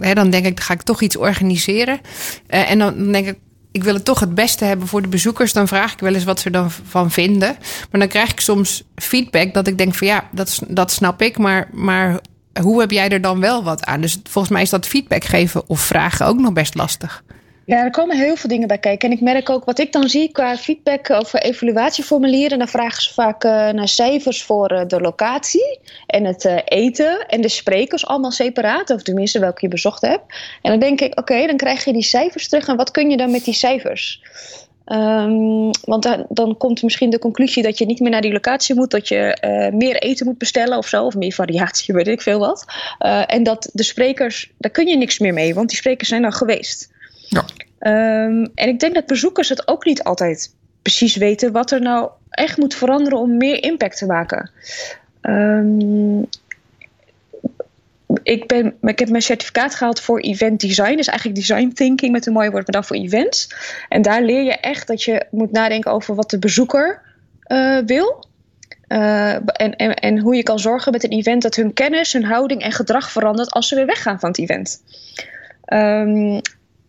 Hè, dan denk ik, dan ga ik toch iets organiseren. Eh, en dan denk ik, ik wil het toch het beste hebben voor de bezoekers. Dan vraag ik wel eens wat ze dan van vinden. Maar dan krijg ik soms feedback dat ik denk van... ja, dat, dat snap ik, maar, maar hoe heb jij er dan wel wat aan? Dus volgens mij is dat feedback geven of vragen ook nog best lastig. Ja, er komen heel veel dingen bij kijken. En ik merk ook wat ik dan zie qua feedback over evaluatieformulieren. Dan vragen ze vaak eh, naar cijfers voor eh, de locatie en het eh, eten en de sprekers allemaal separaat. Of tenminste welke je bezocht hebt. En dan denk ik, oké, dan krijg je die cijfers terug. En wat kun je dan met die cijfers? Ehm, want dan, dan komt misschien de conclusie dat je niet meer naar die locatie moet, dat je meer eten moet bestellen of zo, of meer variatie, weet ik veel wat. En dat de sprekers, daar kun je niks meer mee, want die sprekers zijn dan geweest. Ehm, en ik denk dat bezoekers het ook niet altijd precies weten wat er nou echt moet veranderen om meer impact te maken. Ehm, ik, ben, ik heb mijn certificaat gehaald voor event design. Dus eigenlijk design thinking met een mooi woord, maar dan voor events. En daar leer je echt dat je moet nadenken over wat de bezoeker eh, wil. Eh, en, en, en hoe je kan zorgen met een event dat hun kennis, hun houding en gedrag verandert als ze weer weggaan van het event. Ehm,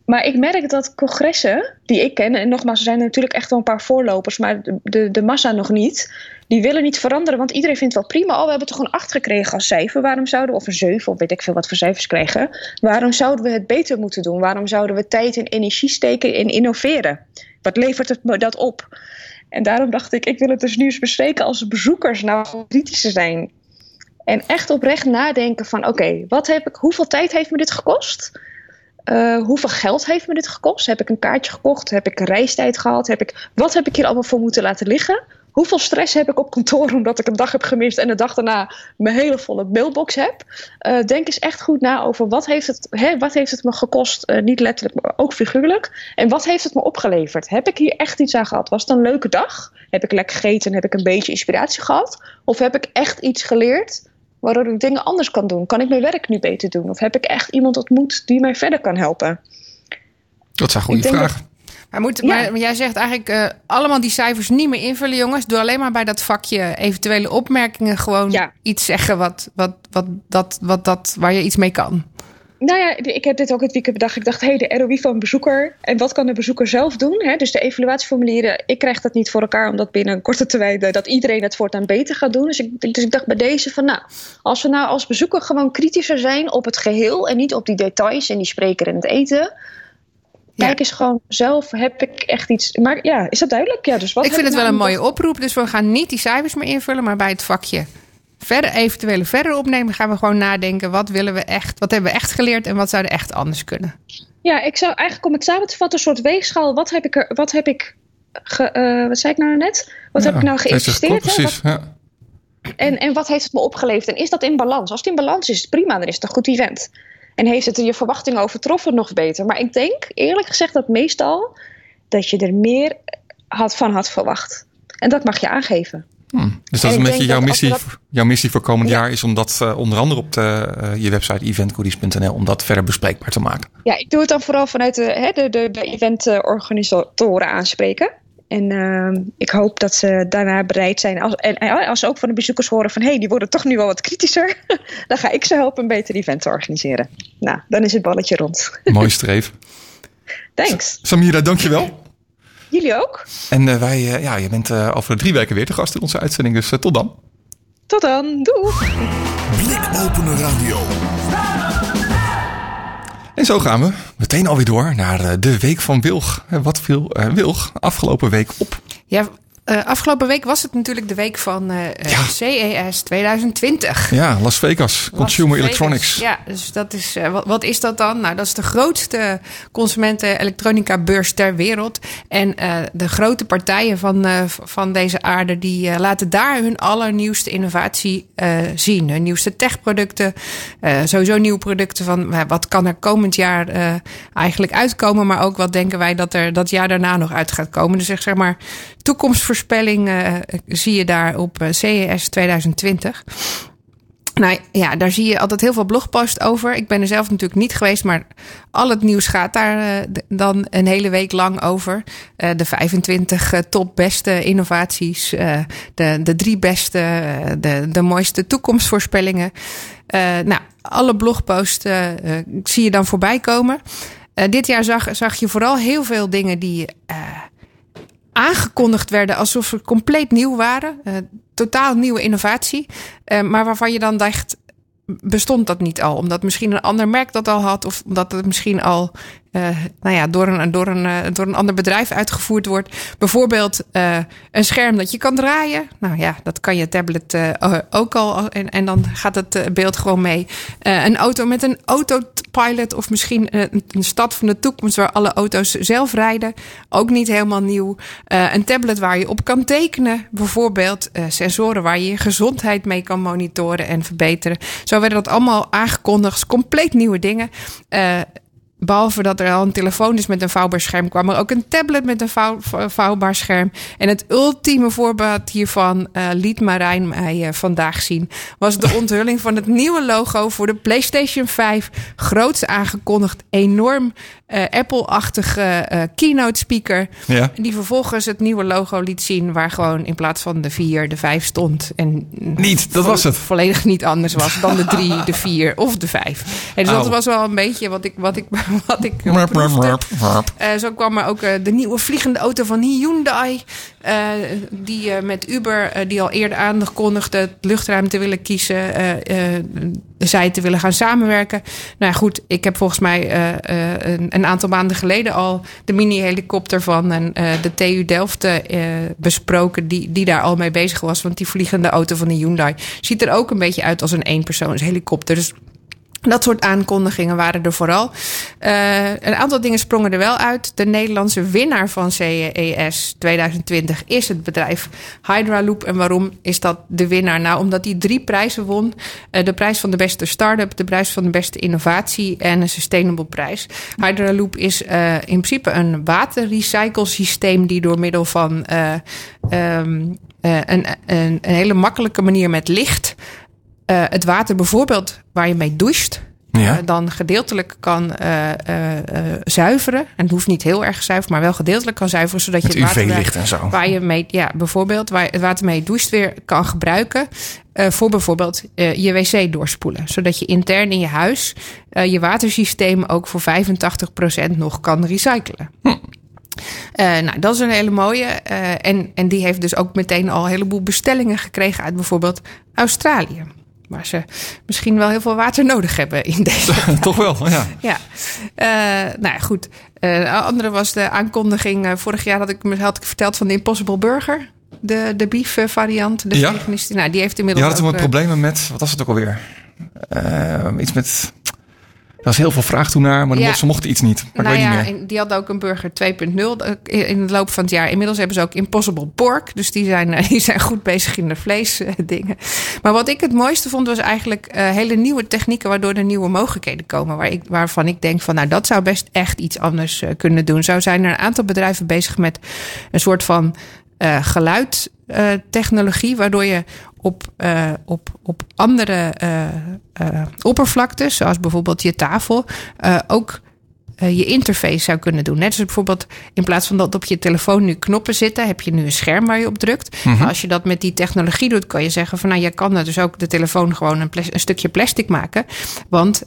maar ik merk dat congressen die ik ken, en nogmaals, er zijn er natuurlijk echt wel een paar voorlopers, maar de, de, massa nog niet, die willen niet veranderen, want iedereen vindt wel prima. Oh, we hebben toch een 8 gekregen als cijfer. Waarom zouden we, of een 7, of weet ik veel wat voor cijfers krijgen. Waarom zouden we het beter moeten doen? Waarom zouden we tijd en energie steken in innoveren? Wat levert het dat op? En daarom dacht ik, ik wil het dus nu eens bespreken als bezoekers nou kritischer zijn. En echt oprecht nadenken van, oké, wat heb ik, hoeveel tijd heeft me dit gekost? Eh, hoeveel geld heeft me dit gekost? Heb ik een kaartje gekocht? Heb ik reistijd gehad? Heb ik, wat heb ik hier allemaal voor moeten laten liggen? Hoeveel stress heb ik op kantoor omdat ik een dag heb gemist en de dag daarna mijn hele volle mailbox heb? Eh, denk eens echt goed na over wat heeft het, hè, wat heeft het me gekost, eh, niet letterlijk, maar ook figuurlijk. En wat heeft het me opgeleverd? Heb ik hier echt iets aan gehad? Was het een leuke dag? Heb ik lekker gegeten en heb ik een beetje inspiratie gehad? Of heb ik echt iets geleerd waardoor ik dingen anders kan doen? Kan ik mijn werk nu beter doen? Of heb ik echt iemand ontmoet die mij verder kan helpen? Dat zijn goede Ik denk vragen. Maar, moet, Ja. maar, maar jij zegt eigenlijk eh, allemaal die cijfers niet meer invullen, jongens. Doe alleen maar bij dat vakje eventuele opmerkingen gewoon Ja. iets zeggen wat, wat, wat, dat, wat dat, waar je iets mee kan. Nou ja, ik heb dit ook het weekend bedacht. Ik dacht, hé, hey, de ROI van een bezoeker. En wat kan de bezoeker zelf doen? Hè? Dus de evaluatieformulieren. Ik krijg dat niet voor elkaar, omdat binnen een korte termijn eh, dat iedereen het voortaan beter gaat doen. Dus ik, dus ik dacht bij deze van, nou, als we nou als bezoeker gewoon kritischer zijn op het geheel en niet op die details en die spreker en het eten. Ja. Kijk eens gewoon zelf, heb ik echt iets. Maar ja, is dat duidelijk? Ja, dus wat ik vind het wel nou een mooie oproep, dus we gaan niet die cijfers meer invullen, maar bij het vakje verder eventuele verder opnemen gaan we gewoon nadenken wat willen we echt, wat hebben we echt geleerd en wat zou er echt anders kunnen. Ja, ik zou eigenlijk om het samen te vatten, een soort weegschaal. Wat heb ik er, wat heb ik, ge, eh, wat zei ik nou net? Wat heb ik nou geïnvesteerd? klopt? Precies. Ja. En, en wat heeft het me opgeleverd? En is dat in balans? Als het in balans is, prima, dan is het een goed event. En heeft het je verwachtingen overtroffen, nog beter. Maar ik denk, eerlijk gezegd, dat meestal dat je er meer had, van had verwacht. En dat mag je aangeven. Hm. Dus dat En is een beetje jouw missie, dat- jouw missie voor komend Ja. jaar is om dat eh, onder andere op de, eh, je website eventgoodies.nl om dat verder bespreekbaar te maken. Ja, ik doe het dan vooral vanuit de, hè, de, de, de eventorganisatoren aanspreken. En ehm, ik hoop dat ze daarna bereid zijn. Als, en, en als ze ook van de bezoekers horen van... hé, hey, die worden toch nu wel wat kritischer. dan ga ik ze helpen een beter event te organiseren. Nou, dan is het balletje rond. Mooi streef. Thanks. Samira, dankjewel. Jullie ook. En eh, wij, eh, ja, je bent eh, over drie weken weer te gast in onze uitzending, dus tot dan. Tot dan. Doeg. Blikopener Radio. En zo gaan we meteen alweer door naar eh, de week van Wilg. Wat viel eh, Wilg afgelopen week op? Ja, eh, afgelopen week was het natuurlijk de week van eh, eh, Ja. CES 2020. Ja, Las Vegas, Consumer Vegas. Electronics. Ja, dus dat is, wat, wat is dat dan? Nou, dat is de grootste consumenten-elektronica-beurs ter wereld. En de grote partijen van, van deze aarde... die laten daar hun allernieuwste innovatie zien. Hun nieuwste techproducten. sowieso nieuwe producten van... wat kan er komend jaar eigenlijk uitkomen... maar ook wat denken wij dat er dat jaar daarna nog uit gaat komen. Dus zeg, zeg maar, toekomstvoorspelling eh, zie je daar op eh, CES 2020... Nou ja, daar zie je altijd heel veel blogposts over. Ik ben er zelf natuurlijk niet geweest, maar al het nieuws gaat daar eh, dan een hele week lang over. De 25 eh, top beste innovaties, de, de drie beste, de, de mooiste toekomstvoorspellingen. Nou, alle blogposts zie je dan voorbij komen. Dit jaar zag, zag je vooral heel veel dingen die aangekondigd werden alsof ze compleet nieuw waren. Eh, totaal nieuwe innovatie. Eh, maar waarvan je dan dacht, bestond dat niet al? Omdat misschien een ander merk dat al had. Of omdat het misschien al nou ja, door, een, door, een, eh, door een ander bedrijf uitgevoerd wordt. Bijvoorbeeld eh, een scherm dat je kan draaien. Nou ja, dat kan je tablet eh, ook al. En, en dan gaat het eh, beeld gewoon mee. Eh, een auto met een autopilot. Of misschien eh, een, stad van de toekomst waar alle auto's zelf rijden. Ook niet helemaal nieuw. Eh, een tablet waar je op kan tekenen. Bijvoorbeeld eh, sensoren waar je je gezondheid mee kan monitoren en verbeteren. Zo werden dat allemaal aangekondigd. Compleet nieuwe dingen. Eh, Behalve dat er al een telefoon is met een vouwbaar scherm, kwam er ook een tablet met een vouw, vouwbaar scherm. En het ultieme voorbeeld hiervan eh, liet Marijn mij eh, vandaag zien. Was de onthulling van het nieuwe logo voor de PlayStation 5. Groots aangekondigd, enorm eh, Apple-achtige keynote speaker. Ja. Die vervolgens het nieuwe logo liet zien, waar gewoon in plaats van de 4 de 5 stond. En Niet, dat was het. volledig niet anders was dan de 3, de 4 of de 5. En dus dat was wel een beetje wat ik, wat ik, wat ik proefde. Eh, zo kwam er ook eh, de nieuwe vliegende auto van Hyundai. eh, die met Uber, die al eerder aankondigde het luchtruim te willen kiezen. zij te willen gaan samenwerken. Nou ja, goed, ik heb volgens mij een, een aantal maanden geleden al de mini-helikopter van en, de TU Delft besproken. Die, die daar al mee bezig was. Want die vliegende auto van de Hyundai ziet er ook een beetje uit als een eenpersoonshelikopter. Dus Dat soort aankondigingen waren er vooral. Uh, een aantal dingen sprongen er wel uit. De Nederlandse winnaar van CES 2020 is het bedrijf Hydraloop. En waarom is dat de winnaar? Nou, omdat hij drie prijzen won. Uh, de prijs van de beste start-up, de prijs van de beste innovatie en een sustainable prijs. Hydraloop is uh, in principe een waterrecyclesysteem die door middel van um, een, een, een hele makkelijke manier met licht uh, het water bijvoorbeeld waar je mee doucht, ja. uh, dan gedeeltelijk kan uh, zuiveren. En het hoeft niet heel erg zuiver, maar wel gedeeltelijk kan zuiveren, zodat Met je het water UV-licht en zo. waar je mee, ja, bijvoorbeeld waar het water mee doucht weer kan gebruiken. voor bijvoorbeeld je wc doorspoelen. Zodat je intern in je huis je watersysteem ook voor 85% nog kan recyclen. Hm. Uh, nou, dat is een hele mooie. Uh, en, en die heeft dus ook meteen al een heleboel bestellingen gekregen uit bijvoorbeeld Australië. Waar ze misschien wel heel veel water nodig hebben in deze. Toch wel, ja. ja. Uh, nou ja, goed. de andere was de aankondiging. vorig jaar had ik, had ik verteld van de Impossible Burger. De, de beef variant. De ja? Nou, die heeft inmiddels. Je had toen wat problemen met. Wat was het ook alweer? iets met. Er was heel veel vraag toen naar, maar ja. ze mochten iets niet. Maar nou ik weet ja, niet meer. die hadden ook een burger 2.0 in de loop van het jaar. Inmiddels hebben ze ook Impossible Pork. Dus die zijn, die zijn goed bezig in de vleesdingen. Maar wat ik het mooiste vond, was eigenlijk uh, hele nieuwe technieken... waardoor er nieuwe mogelijkheden komen. Waar ik, waarvan ik denk van, nou, dat zou best echt iets anders uh, kunnen doen. Zo zijn er een aantal bedrijven bezig met een soort van uh, geluidtechnologie... waardoor je op, uh, op, op andere oppervlaktes, zoals bijvoorbeeld je tafel, ook je interface zou kunnen doen. Net als bijvoorbeeld in plaats van dat op je telefoon nu knoppen zitten, heb je nu een scherm waar je op drukt. Mm -hmm. Als je dat met die technologie doet, kan je zeggen van nou, je kan dus ook de telefoon gewoon een, een stukje plastic maken. Want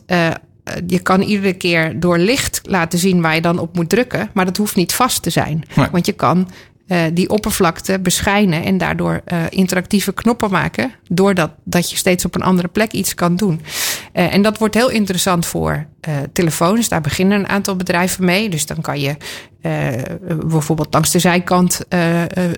je kan iedere keer door licht laten zien waar je dan op moet drukken. Maar dat hoeft niet vast te zijn. Nee. Want je kan uh, die oppervlakte beschijnen en daardoor uh, interactieve knoppen maken. Doordat dat je steeds op een andere plek iets kan doen. Uh, en dat wordt heel interessant voor telefoons. Daar beginnen een aantal bedrijven mee. Dus dan kan je bijvoorbeeld langs de zijkant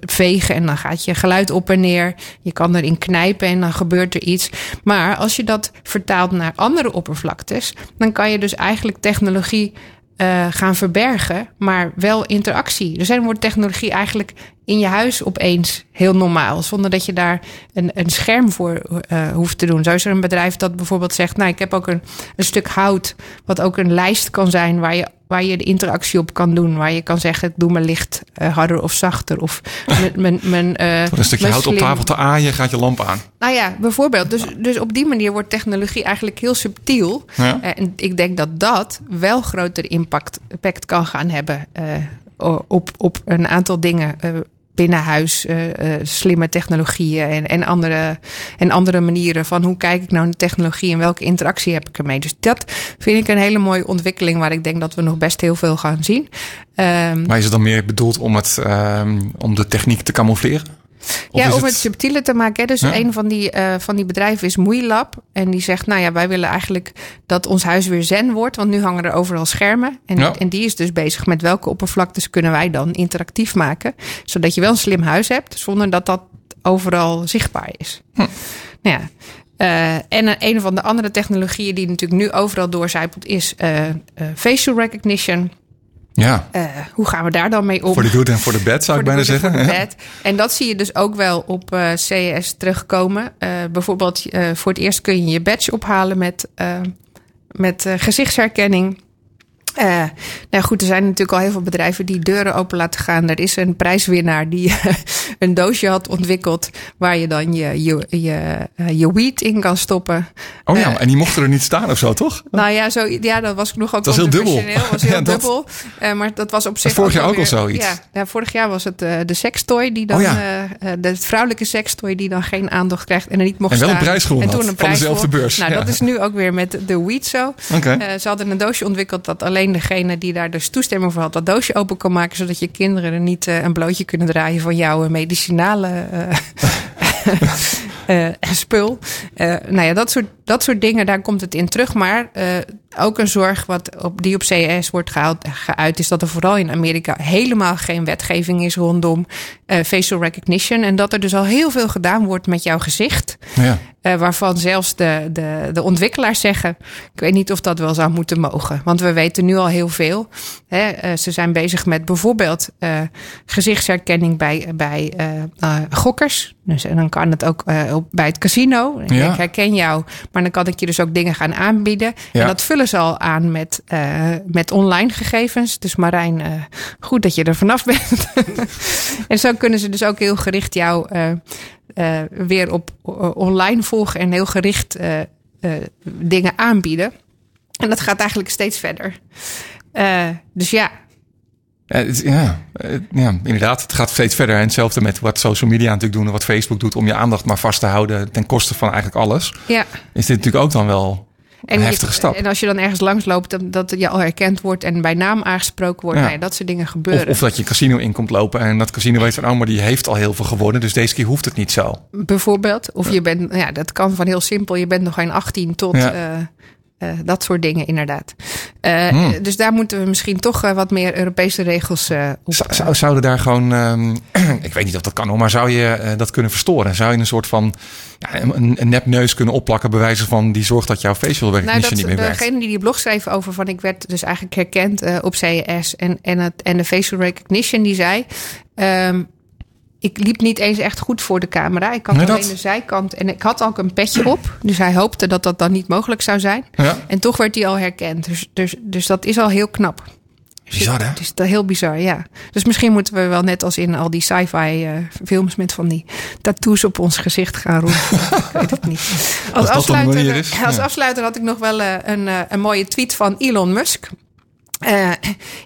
vegen en dan gaat je geluid op en neer. Je kan erin knijpen en dan gebeurt er iets. Maar als je dat vertaalt naar andere oppervlaktes, dan kan je dus eigenlijk technologie uh, gaan verbergen, maar wel interactie. Dus dan wordt technologie eigenlijk in je huis opeens heel normaal, zonder dat je daar een, een scherm voor uh, hoeft te doen. Zo is er een bedrijf dat bijvoorbeeld zegt: Nou, ik heb ook een, een stuk hout, wat ook een lijst kan zijn waar je, waar je de interactie op kan doen. Waar je kan zeggen: doe mijn licht uh, harder of zachter. Of mijn. mijn uh, een stukje hout op tafel te aaien, gaat je lamp aan. Nou ja, bijvoorbeeld. Dus, dus op die manier wordt technologie eigenlijk heel subtiel. Ja. En ik denk dat dat wel groter impact, impact kan gaan hebben op, op een aantal dingen binnen huis, uh, uh, slimme technologieën en, en, andere, en andere manieren van hoe kijk ik nou naar technologie en welke interactie heb ik ermee. Dus dat vind ik een hele mooie ontwikkeling waar ik denk dat we nog best heel veel gaan zien. Um, maar is het dan meer bedoeld om, het, um, om de techniek te camoufleren? Of ja, om het... subtieler te maken. Dus ja? een van die, uh, van die bedrijven is Moeilab. En die zegt, nou ja, wij willen eigenlijk dat ons huis weer zen wordt. Want nu hangen er overal schermen. En, ja. en die is dus bezig met welke oppervlaktes kunnen wij dan interactief maken. Zodat je wel een slim huis hebt, zonder dat dat overal zichtbaar is. Hm. Nou ja. Uh, en een van de andere technologieën die natuurlijk nu overal doorcijpelt is uh, facial recognition. Ja. Uh, hoe gaan we daar dan mee om? Voor de good en voor de bad zou ik bijna zeggen. Ja. Bad. En dat zie je dus ook wel op uh, CES terugkomen. Uh, bijvoorbeeld voor het eerst kun je je badge ophalen met, met gezichtsherkenning. Uh, nou goed, er zijn natuurlijk al heel veel bedrijven die deuren open laten gaan. Er is een prijswinnaar die een doosje had ontwikkeld waar je dan je, je, je, je weed in kan stoppen. Oh ja, en die mochten er niet staan of zo, toch? Nou ja, zo, ja dat was nog ook dat was heel dubbel. was heel ja, dat, dubbel. Maar dat was op zich. vorig jaar ook al zoiets. Ja, ja, vorig jaar was het de sextoy die dan. Oh ja. de vrouwelijke sextoy die dan geen aandacht krijgt en er niet mocht en wel staan. een prijs gewonnen en toen een van prijs dezelfde voor. beurs. Nou, dat is nu ook weer met de weed zo. Okay. ze hadden een doosje ontwikkeld dat alleen degene die daar dus toestemming voor had, dat doosje open kan maken, zodat je kinderen er niet uh, een blootje kunnen draaien van jouw medicinale uh, uh, spul. nou ja, dat soort, dat soort dingen, daar komt het in terug. Maar eh, ook een zorg wat op, die op CES wordt gehaald, geuit, is dat er vooral in Amerika helemaal geen wetgeving is rondom eh, facial recognition. En dat er dus al heel veel gedaan wordt met jouw gezicht. Ja. Eh, waarvan zelfs de, de, de ontwikkelaars zeggen: Ik weet niet of dat wel zou moeten mogen. Want we weten nu al heel veel. Hè, ze zijn bezig met bijvoorbeeld gezichtsherkenning bij, bij gokkers. Dus, en dan kan het ook bij het casino. Ja. Ik herken jou, maar dan kan ik je dus ook dingen gaan aanbieden. Ja. En dat vullen ze al aan met, eh, met online gegevens. Dus Marijn, eh, goed dat je er vanaf bent. en zo kunnen ze dus ook heel gericht jou eh, weer op online volgen en heel gericht dingen aanbieden. En dat gaat eigenlijk steeds verder. Dus ja, Ja, ja, eh, ja, inderdaad. Het gaat steeds verder. En hetzelfde met wat social media natuurlijk doen en wat Facebook doet om je aandacht maar vast te houden ten koste van eigenlijk alles. ja. Is dit natuurlijk ook dan wel een heftige stap. En als je dan ergens langs loopt, dat je al herkend wordt en bij naam aangesproken wordt. Ja. Nou ja, dat soort dingen gebeuren. of dat je casino in komt lopen en dat casino weet van, oh, maar die heeft al heel veel gewonnen. Dus deze keer hoeft het niet zo. Bijvoorbeeld. Of je bent, ja, dat kan van heel simpel. Je bent nog geen 18 tot Ja. Eh, dat soort dingen, inderdaad. Eh, Hmm. Dus daar moeten we misschien toch eh, wat meer Europese regels op. Zou, zou- zouden daar gewoon, ehm, ik weet niet of dat kan hoor, maar zou je dat kunnen verstoren? Zou je een soort van ja, een, een nepneus kunnen opplakken, bij wijze van die zorgt dat jouw facial Nou, recognition dat, niet meer werkt? degene die die blog schreef over van ik werd dus eigenlijk herkend op CES en, en, het, en de facial recognition die zei. ehm, ik liep niet eens echt goed voor de camera. Ik had Nee, alleen dat- de zijkant en ik had ook een petje op. Dus hij hoopte dat dat dan niet mogelijk zou zijn. Ja. En toch werd hij al herkend. Dus, dus, dus dat is al heel knap. Bizar hè? Het is heel bizar, ja. Dus misschien moeten we wel net als in al die sci-fi eh, films met van die tattoos op ons gezicht gaan roepen. ik weet het niet. Als, manier afsluiter, is, als ja. afsluiter had ik nog wel eh, een, eh, een mooie tweet van Elon Musk. Eh,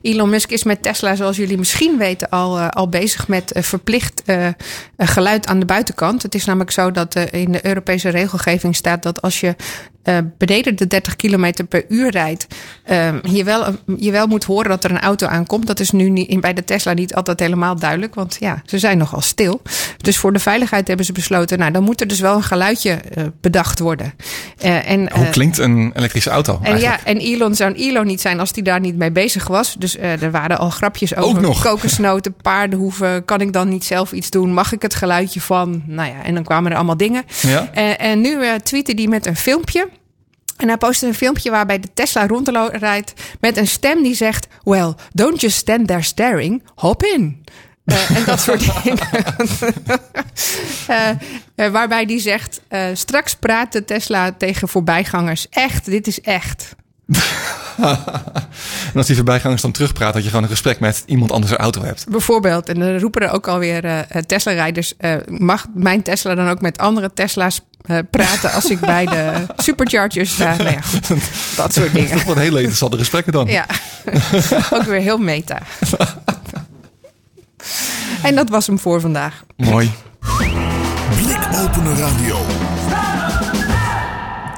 Elon Musk is met Tesla, zoals jullie misschien weten, al, eh, al bezig met eh, verplicht geluid aan de buitenkant. Het is namelijk zo dat in de Europese regelgeving staat dat als je beneden de 30 kilometer per uur rijdt, je, wel, je wel moet horen dat er een auto aankomt. Dat is nu niet, bij de Tesla niet altijd helemaal duidelijk, want ja, ze zijn nogal stil. Dus voor de veiligheid hebben ze besloten, nou dan moet er dus wel een geluidje bedacht worden. En, Hoe klinkt een elektrische auto en eigenlijk? ja, en Elon zou een Elon niet zijn als hij daar niet mee bezig was. Dus eh, er waren al grapjes over nog. kokosnoten, paardenhoeven. Kan ik dan niet zelf iets doen? Mag ik het geluidje van? Nou ja, en dan kwamen er allemaal dingen. Ja? Eh, en nu uh, tweette hij met een filmpje. En hij postte een filmpje waarbij de Tesla rondrijdt met een stem die zegt... Well, don't just stand there staring, hop in. Uh, en dat soort dingen. uh, uh, waarbij die zegt: straks praat de Tesla tegen voorbijgangers. Echt, dit is echt. en als die voorbijgangers dan terugpraat, dat je gewoon een gesprek met iemand anders een auto hebt. Bijvoorbeeld. En dan roepen er ook alweer uh, Tesla-rijders: mag mijn Tesla dan ook met andere Tesla's uh, praten als ik bij de superchargers sta. Nou ja, goed, dat soort dingen. Wat hele interessante gesprekken dan. Ja, ook weer heel meta. en dat was hem voor vandaag. Mooi. Blikopener Radio.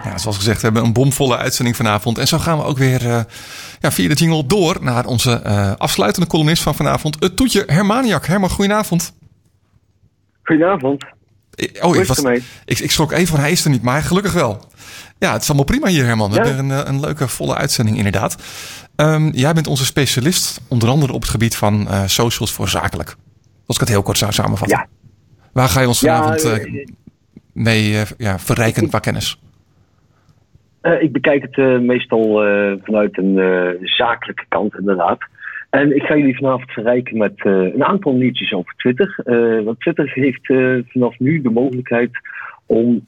Ja, zoals gezegd, we hebben een bomvolle uitzending vanavond. En zo gaan we ook weer uh, ja, via de jingle door naar onze uh, afsluitende columnist van vanavond. Het toetje Hermaniak. Herman, goedenavond. Goedenavond. Oh, ik, was, ik, ik schrok even van hij is er niet, maar gelukkig wel. Ja, het is allemaal prima hier, Herman. We ja. hebben een, een, leuke, volle uitzending inderdaad. Um, jij bent onze specialist, onder andere op het gebied van uh, socials voor zakelijk. Als ik het heel kort zou samenvatten. Ja. Waar ga je ons vanavond ja, mee ja, verrijken qua kennis? Ik bekijk het uh, meestal vanuit een zakelijke kant, inderdaad. En ik ga jullie vanavond verrijken met uh, een aantal nieuwtjes over Twitter. Uh, want Twitter heeft uh, vanaf nu de mogelijkheid om,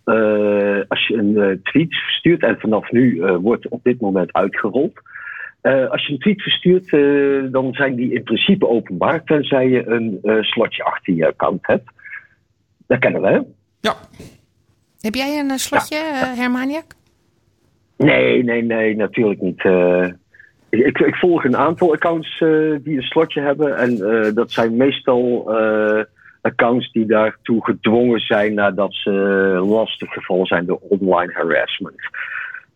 als je een tweet verstuurt, en vanaf nu wordt op dit moment uitgerold. als je een tweet verstuurt, dan zijn die in principe openbaar, tenzij je een slotje achter je account hebt. Dat kennen we, hè? Ja. Heb jij een slotje, ja. Hermaniak? Nee, nee, nee, natuurlijk niet. Ik, ik, volg een aantal accounts uh, die een slotje hebben. En uh, dat zijn meestal accounts die daartoe gedwongen zijn nadat ze lastig gevallen zijn door online harassment.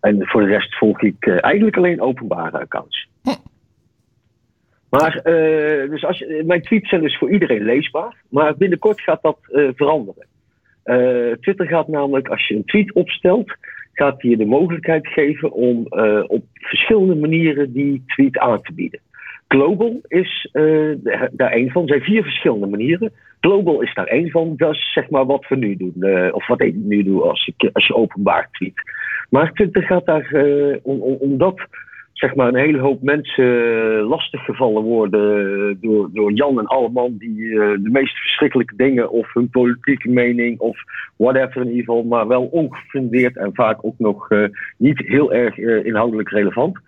En voor de rest volg ik eigenlijk alleen openbare accounts. Hm. Maar dus als je, mijn tweets zijn dus voor iedereen leesbaar. Maar binnenkort gaat dat veranderen. Twitter gaat namelijk, als je een tweet opstelt, gaat hij je de mogelijkheid geven om eh, op verschillende manieren die tweet aan te bieden. Global is eh, daar een van. Er zijn vier verschillende manieren. Global is daar één van. Dat is zeg maar wat we nu doen. eh, of wat ik nu doe als, ik, als je openbaar tweet. Maar Twitter gaat daar, eh, om, om, omdat zeg maar, een hele hoop mensen eh, lastiggevallen worden door, door Jan en Alleman die eh, de meest verschrikkelijke dingen of hun politieke mening of whatever in ieder geval, maar wel ongefundeerd en vaak ook nog eh, niet heel erg inhoudelijk relevant.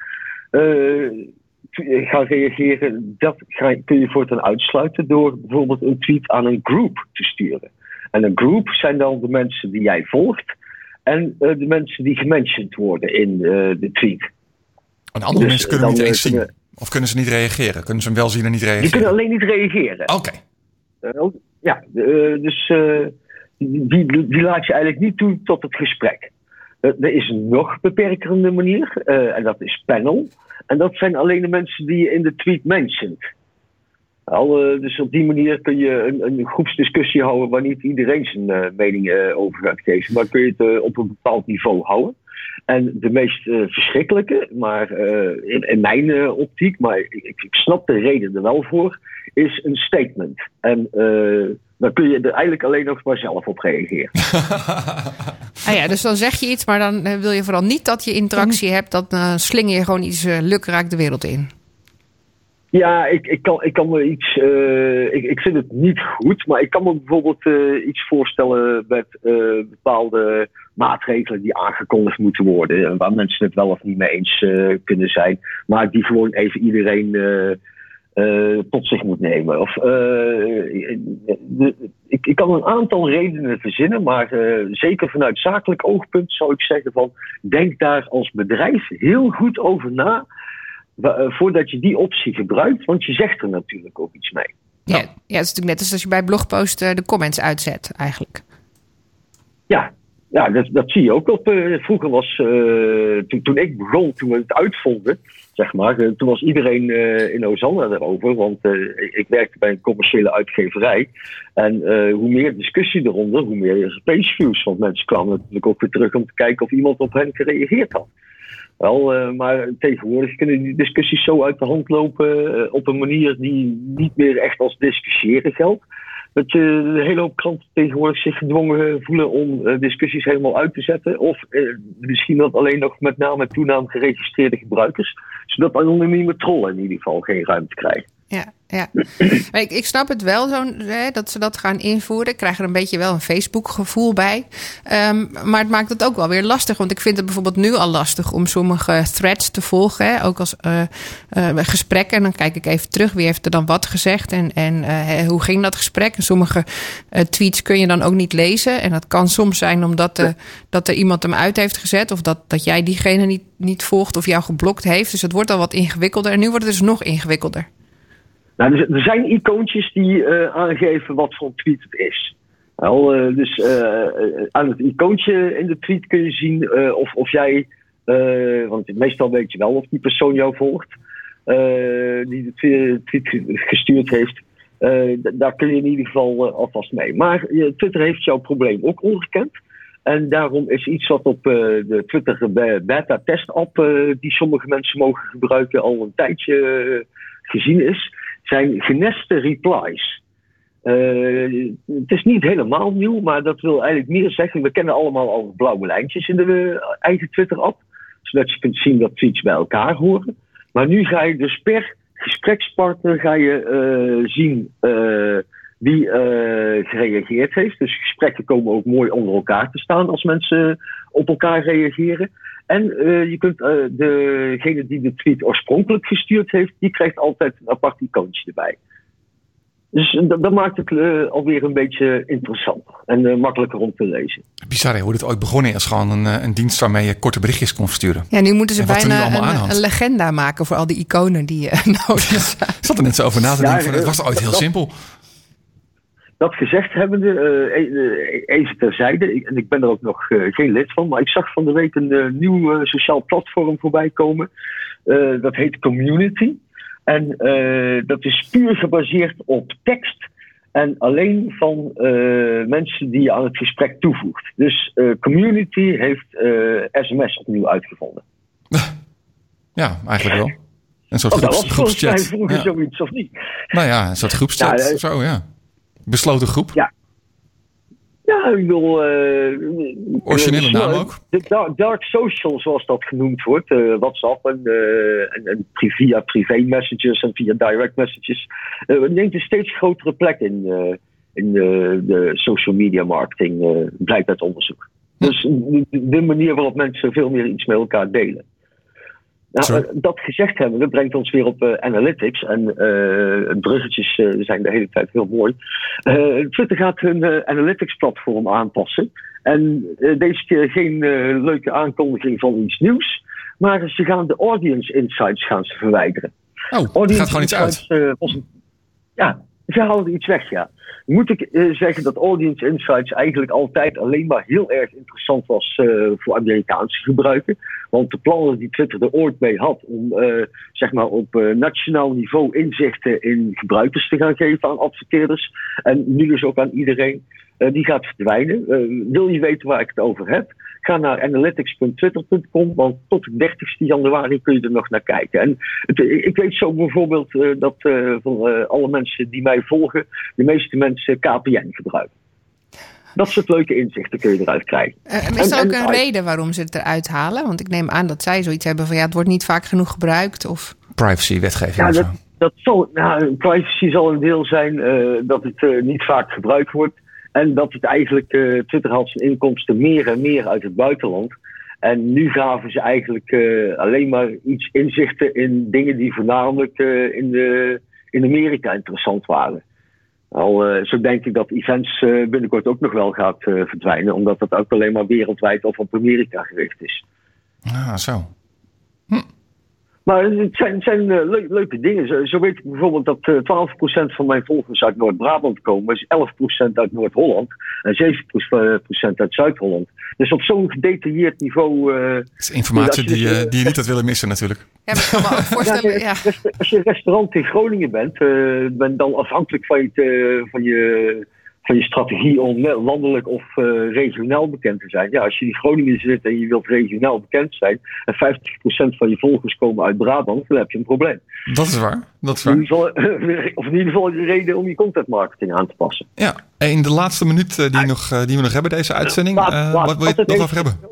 gaan reageren, dat ga, kun je voortaan uitsluiten door bijvoorbeeld een tweet aan een group te sturen. En een group zijn dan de mensen die jij volgt en de mensen die gementiond worden in de tweet. En andere Dus, mensen kunnen dan, niet eh, eens zien. kunnen- Of kunnen ze niet reageren? Kunnen ze hem wel zien en niet Die reageren? kunnen alleen niet reageren. Oké. Eh, ja, eh, dus eh, die, die, die laat je eigenlijk niet toe tot het gesprek. Eh, er is een nog beperkende manier, eh, en dat is panel. En dat zijn alleen de mensen die je in de tweet mentioned. Al, eh, dus op die manier kun je een, een groepsdiscussie houden waar niet iedereen zijn eh, mening eh, over gaat geven. Maar kun je het eh, op een bepaald niveau houden. En de meest eh, verschrikkelijke, maar eh, in, in mijn eh, optiek, maar ik, ik, snap de reden er wel voor, is een statement. En eh, dan kun je er eigenlijk alleen nog maar zelf op reageren. Ah ja, dus dan zeg je iets, maar dan wil je vooral niet dat je interactie hebt. Dan eh, slinger je gewoon iets uh, lukraak de wereld in. Ja, ik, ik, kan, ik kan me iets. eh, ik, ik vind het niet goed, maar ik kan me bijvoorbeeld eh, iets voorstellen met eh, bepaalde maatregelen die aangekondigd moeten worden. En waar mensen het wel of niet mee eens kunnen zijn, maar die gewoon even iedereen tot zich moet nemen. Of, ik, ik kan een aantal redenen verzinnen, maar zeker vanuit zakelijk oogpunt zou ik zeggen van denk daar als bedrijf heel goed over na voordat je die optie gebruikt, want je zegt er natuurlijk ook iets mee. Ja, ja, het is natuurlijk net als als je bij blogpost eh, de comments uitzet, eigenlijk. Ja, ja dat, dat zie je ook op. eh, vroeger was, eh, toen, toen ik begon, toen we het uitvonden, zeg maar, eh, toen was iedereen eh, in Ozanna erover, want eh, ik, werkte bij een commerciële uitgeverij. En eh, hoe meer discussie eronder, hoe meer pageviews. Want mensen kwamen natuurlijk ook weer terug om te kijken of iemand op hen gereageerd had. Wel, eh, maar tegenwoordig kunnen die discussies zo uit de hand lopen eh, op een manier die niet meer echt als discussiëren geldt. Dat je een hele hoop kranten tegenwoordig zich gedwongen voelen om eh, discussies helemaal uit te zetten. Of eh, misschien dat alleen nog met naam en toenaam geregistreerde gebruikers. Zodat anonieme trollen in ieder geval geen ruimte krijgen. Ja, ja. Ik, snap het wel zo, hè, dat ze dat gaan invoeren. Ik krijg er een beetje wel een Facebook-gevoel bij. Ehm, maar het maakt het ook wel weer lastig. Want ik vind het bijvoorbeeld nu al lastig om sommige threads te volgen. Ook als eh, gesprekken. En dan kijk ik even terug. Wie heeft er dan wat gezegd? En, en eh, hoe ging dat gesprek? En sommige tweets kun je dan ook niet lezen. En dat kan soms zijn omdat dat er iemand hem uit heeft gezet. Of dat, dat jij diegene niet, niet volgt of jou geblokt heeft. Dus het wordt al wat ingewikkelder. En nu wordt het dus nog ingewikkelder. Nou, er, er zijn icoontjes die eh, aangeven wat voor tweet het is. Wel, eh, dus eh, aan het icoontje in de tweet kun je zien of, of jij, want meestal weet je wel of die persoon jou volgt, die de twe- tweet ge- gestuurd heeft. Daar kun je in ieder geval alvast mee. Maar Twitter heeft jouw probleem ook ongekend. En daarom is iets wat op de Twitter be- beta test app, die sommige mensen mogen gebruiken, al een tijdje gezien is, zijn geneste replies. Eh, het is niet helemaal nieuw, maar dat wil eigenlijk meer zeggen. We kennen allemaal al blauwe lijntjes in de eh, eigen Twitter-app, zodat je kunt zien dat tweets bij elkaar horen. Maar nu ga je dus per gesprekspartner ga je, eh, zien wie gereageerd heeft. Dus gesprekken komen ook mooi onder elkaar te staan als mensen op elkaar reageren. En eh, je kunt eh, degene die de tweet oorspronkelijk gestuurd heeft, die krijgt altijd een apart icoontje erbij. Dus dat, dat maakt het eh, alweer een beetje interessanter en eh, makkelijker om te lezen. Bizar hè, hoe dit ooit begonnen is. Gewoon een, eh, een dienst waarmee je korte berichtjes kon versturen. Ja, nu moeten ze bijna een, legenda maken voor al die iconen die je nodig hebt. Ik zat er net zo over na te Ja, denken. van, het eh, was ooit heel dat- simpel. Dat gezegd hebbende, eh, even terzijde, en ik ben er ook nog eh, geen lid van, maar ik zag van de week een nieuw sociaal platform voorbij komen. Dat heet Community. En dat is puur gebaseerd op tekst En alleen van mensen die je aan het gesprek toevoegt. Dus Community heeft sms opnieuw uitgevonden. Ja, eigenlijk wel. Een soort Oh, dat groeps, was volgens mij groepschat. vroeger Ja. zoiets, of niet? Nou ja, een soort groepschat. Ja, zo, ja. Besloten groep. Ja. Ja, ik bedoel... eh, Originele eh, naam ook. De dark, social, zoals dat genoemd wordt. eh, WhatsApp en, en, en via privé messages en via direct messages. neemt een steeds grotere plek in, in de social media marketing, blijkt uit onderzoek. Dus de, de manier waarop mensen veel meer iets met elkaar delen. Nou, eh, dat gezegd hebben, dat brengt ons weer op eh, analytics. En eh, bruggetjes zijn de hele tijd heel mooi. Twitter gaat hun eh, analytics platform aanpassen. En deze keer geen leuke aankondiging van iets nieuws. Maar ze gaan de audience insights gaan ze verwijderen. Oh, Audience gaat gewoon iets uit. een- ja, ze er iets weg, ja. Moet ik eh, zeggen dat Audience Insights eigenlijk altijd alleen maar heel erg interessant was eh, voor Amerikaanse gebruiken. Want de plannen die Twitter er ooit mee had om eh, zeg maar op nationaal niveau inzichten in gebruikers te gaan geven aan adverteerders. En nu dus ook aan iedereen. die gaat verdwijnen. Wil je weten waar ik het over heb? Ga naar analytics.twitter.com, want tot de 30 januari kun je er nog naar kijken. En het, ik weet zo bijvoorbeeld eh, dat eh, van eh, alle mensen die mij volgen, de meeste mensen KPN gebruiken. Dat soort leuke inzichten kun je eruit krijgen. Eh, is er En- ook en- een reden waarom ze het eruit halen? Want ik neem aan dat zij zoiets hebben van ja, het wordt niet vaak genoeg gebruikt. Of... Privacy, wetgeving Ja, dat, dat zal, nou, privacy zal een deel zijn eh, dat het eh, niet vaak gebruikt wordt. En dat het eigenlijk, eh, Twitter haalt zijn inkomsten meer en meer uit het buitenland. En nu gaven ze eigenlijk eh, alleen maar iets inzichten in dingen die voornamelijk eh, in, de, in Amerika interessant waren. Al, zo denk ik dat events binnenkort ook nog wel gaat verdwijnen, omdat dat ook alleen maar wereldwijd of op Amerika gericht is. Ah, zo. Maar het zijn, het zijn eh, leu- leuke dingen. Zo, zo weet ik bijvoorbeeld dat eh 12% van mijn volgers uit Noord-Brabant komen, is 11% uit Noord-Holland en 7% uit Zuid-Holland. Dus op zo'n gedetailleerd niveau. eh, Dat is informatie die, je- die je niet had willen missen natuurlijk. Ja, maar ik kan me ook voorstellen. Ja, Als je restaurant in Groningen bent, eh, ben dan afhankelijk van je, eh, van je, van je strategie om ne- landelijk of eh, regionaal bekend te zijn. Ja, als je in Groningen zit en je wilt regionaal bekend zijn en 50% van je volgers komen uit Brabant, dan heb je een probleem. Dat is waar. Dat is In waar. ieder geval, of in ieder geval een reden om je content marketing aan te passen. Ja, en in de laatste minuut eh, die, nog, eh, die we nog hebben, deze uitzending, Laat- eh, laat- wat wil je het nog over even hebben?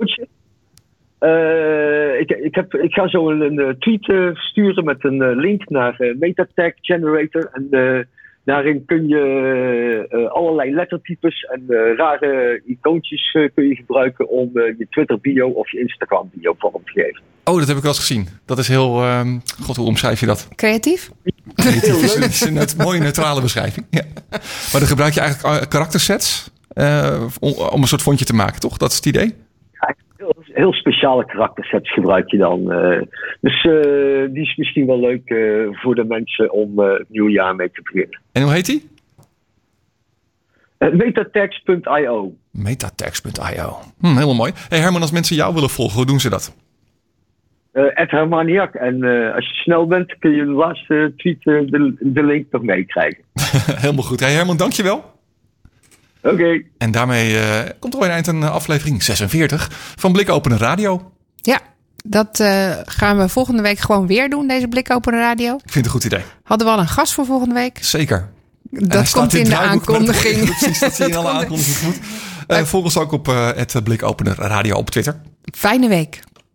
Eh, ik, ik, heb, ik ga zo een, een eh, tweet eh, sturen met een eh, link naar eh, Metatag Generator. En eh, daarin kun je eh, allerlei lettertypes en eh, rare icoontjes eh, kun je gebruiken om eh, je Twitter bio of je Instagram bio vorm te geven. Oh, dat heb ik wel eens gezien. Dat is heel... ehm, God, hoe omschrijf je dat? creatief? Leuk. is een net- mooie neutrale beschrijving. Ja. Maar dan gebruik je eigenlijk eh, karaktersets eh, om, om een soort fondje te maken, toch? Dat is het idee? Heel, heel speciale karaktersets gebruik je dan. eh. dus eh, die is misschien wel leuk eh, voor de mensen om het nieuwe jaar mee te beginnen. En hoe heet die? Metatext.io. Metatext.io. Hm, helemaal mooi. Hey Herman, als mensen jou willen volgen, hoe doen ze dat? Ed Hermaniak. En als je snel bent, kun je de laatste tweet de, de link nog meekrijgen. helemaal goed. Hey Herman, dankjewel. Oké. En daarmee eh, komt er weer een eind aan aflevering 46 van Blik Openen Radio. Ja, dat eh, gaan we volgende week gewoon weer doen, deze Blik Open Radio. Ik vind het een goed idee. Hadden we al een gast voor volgende week? Zeker. Dat komt in de aankondiging. Precies, dat zie je in alle aankondigingen goed. Eh volg ons ook op eh, het Blik Opener Radio op Twitter. Fijne week.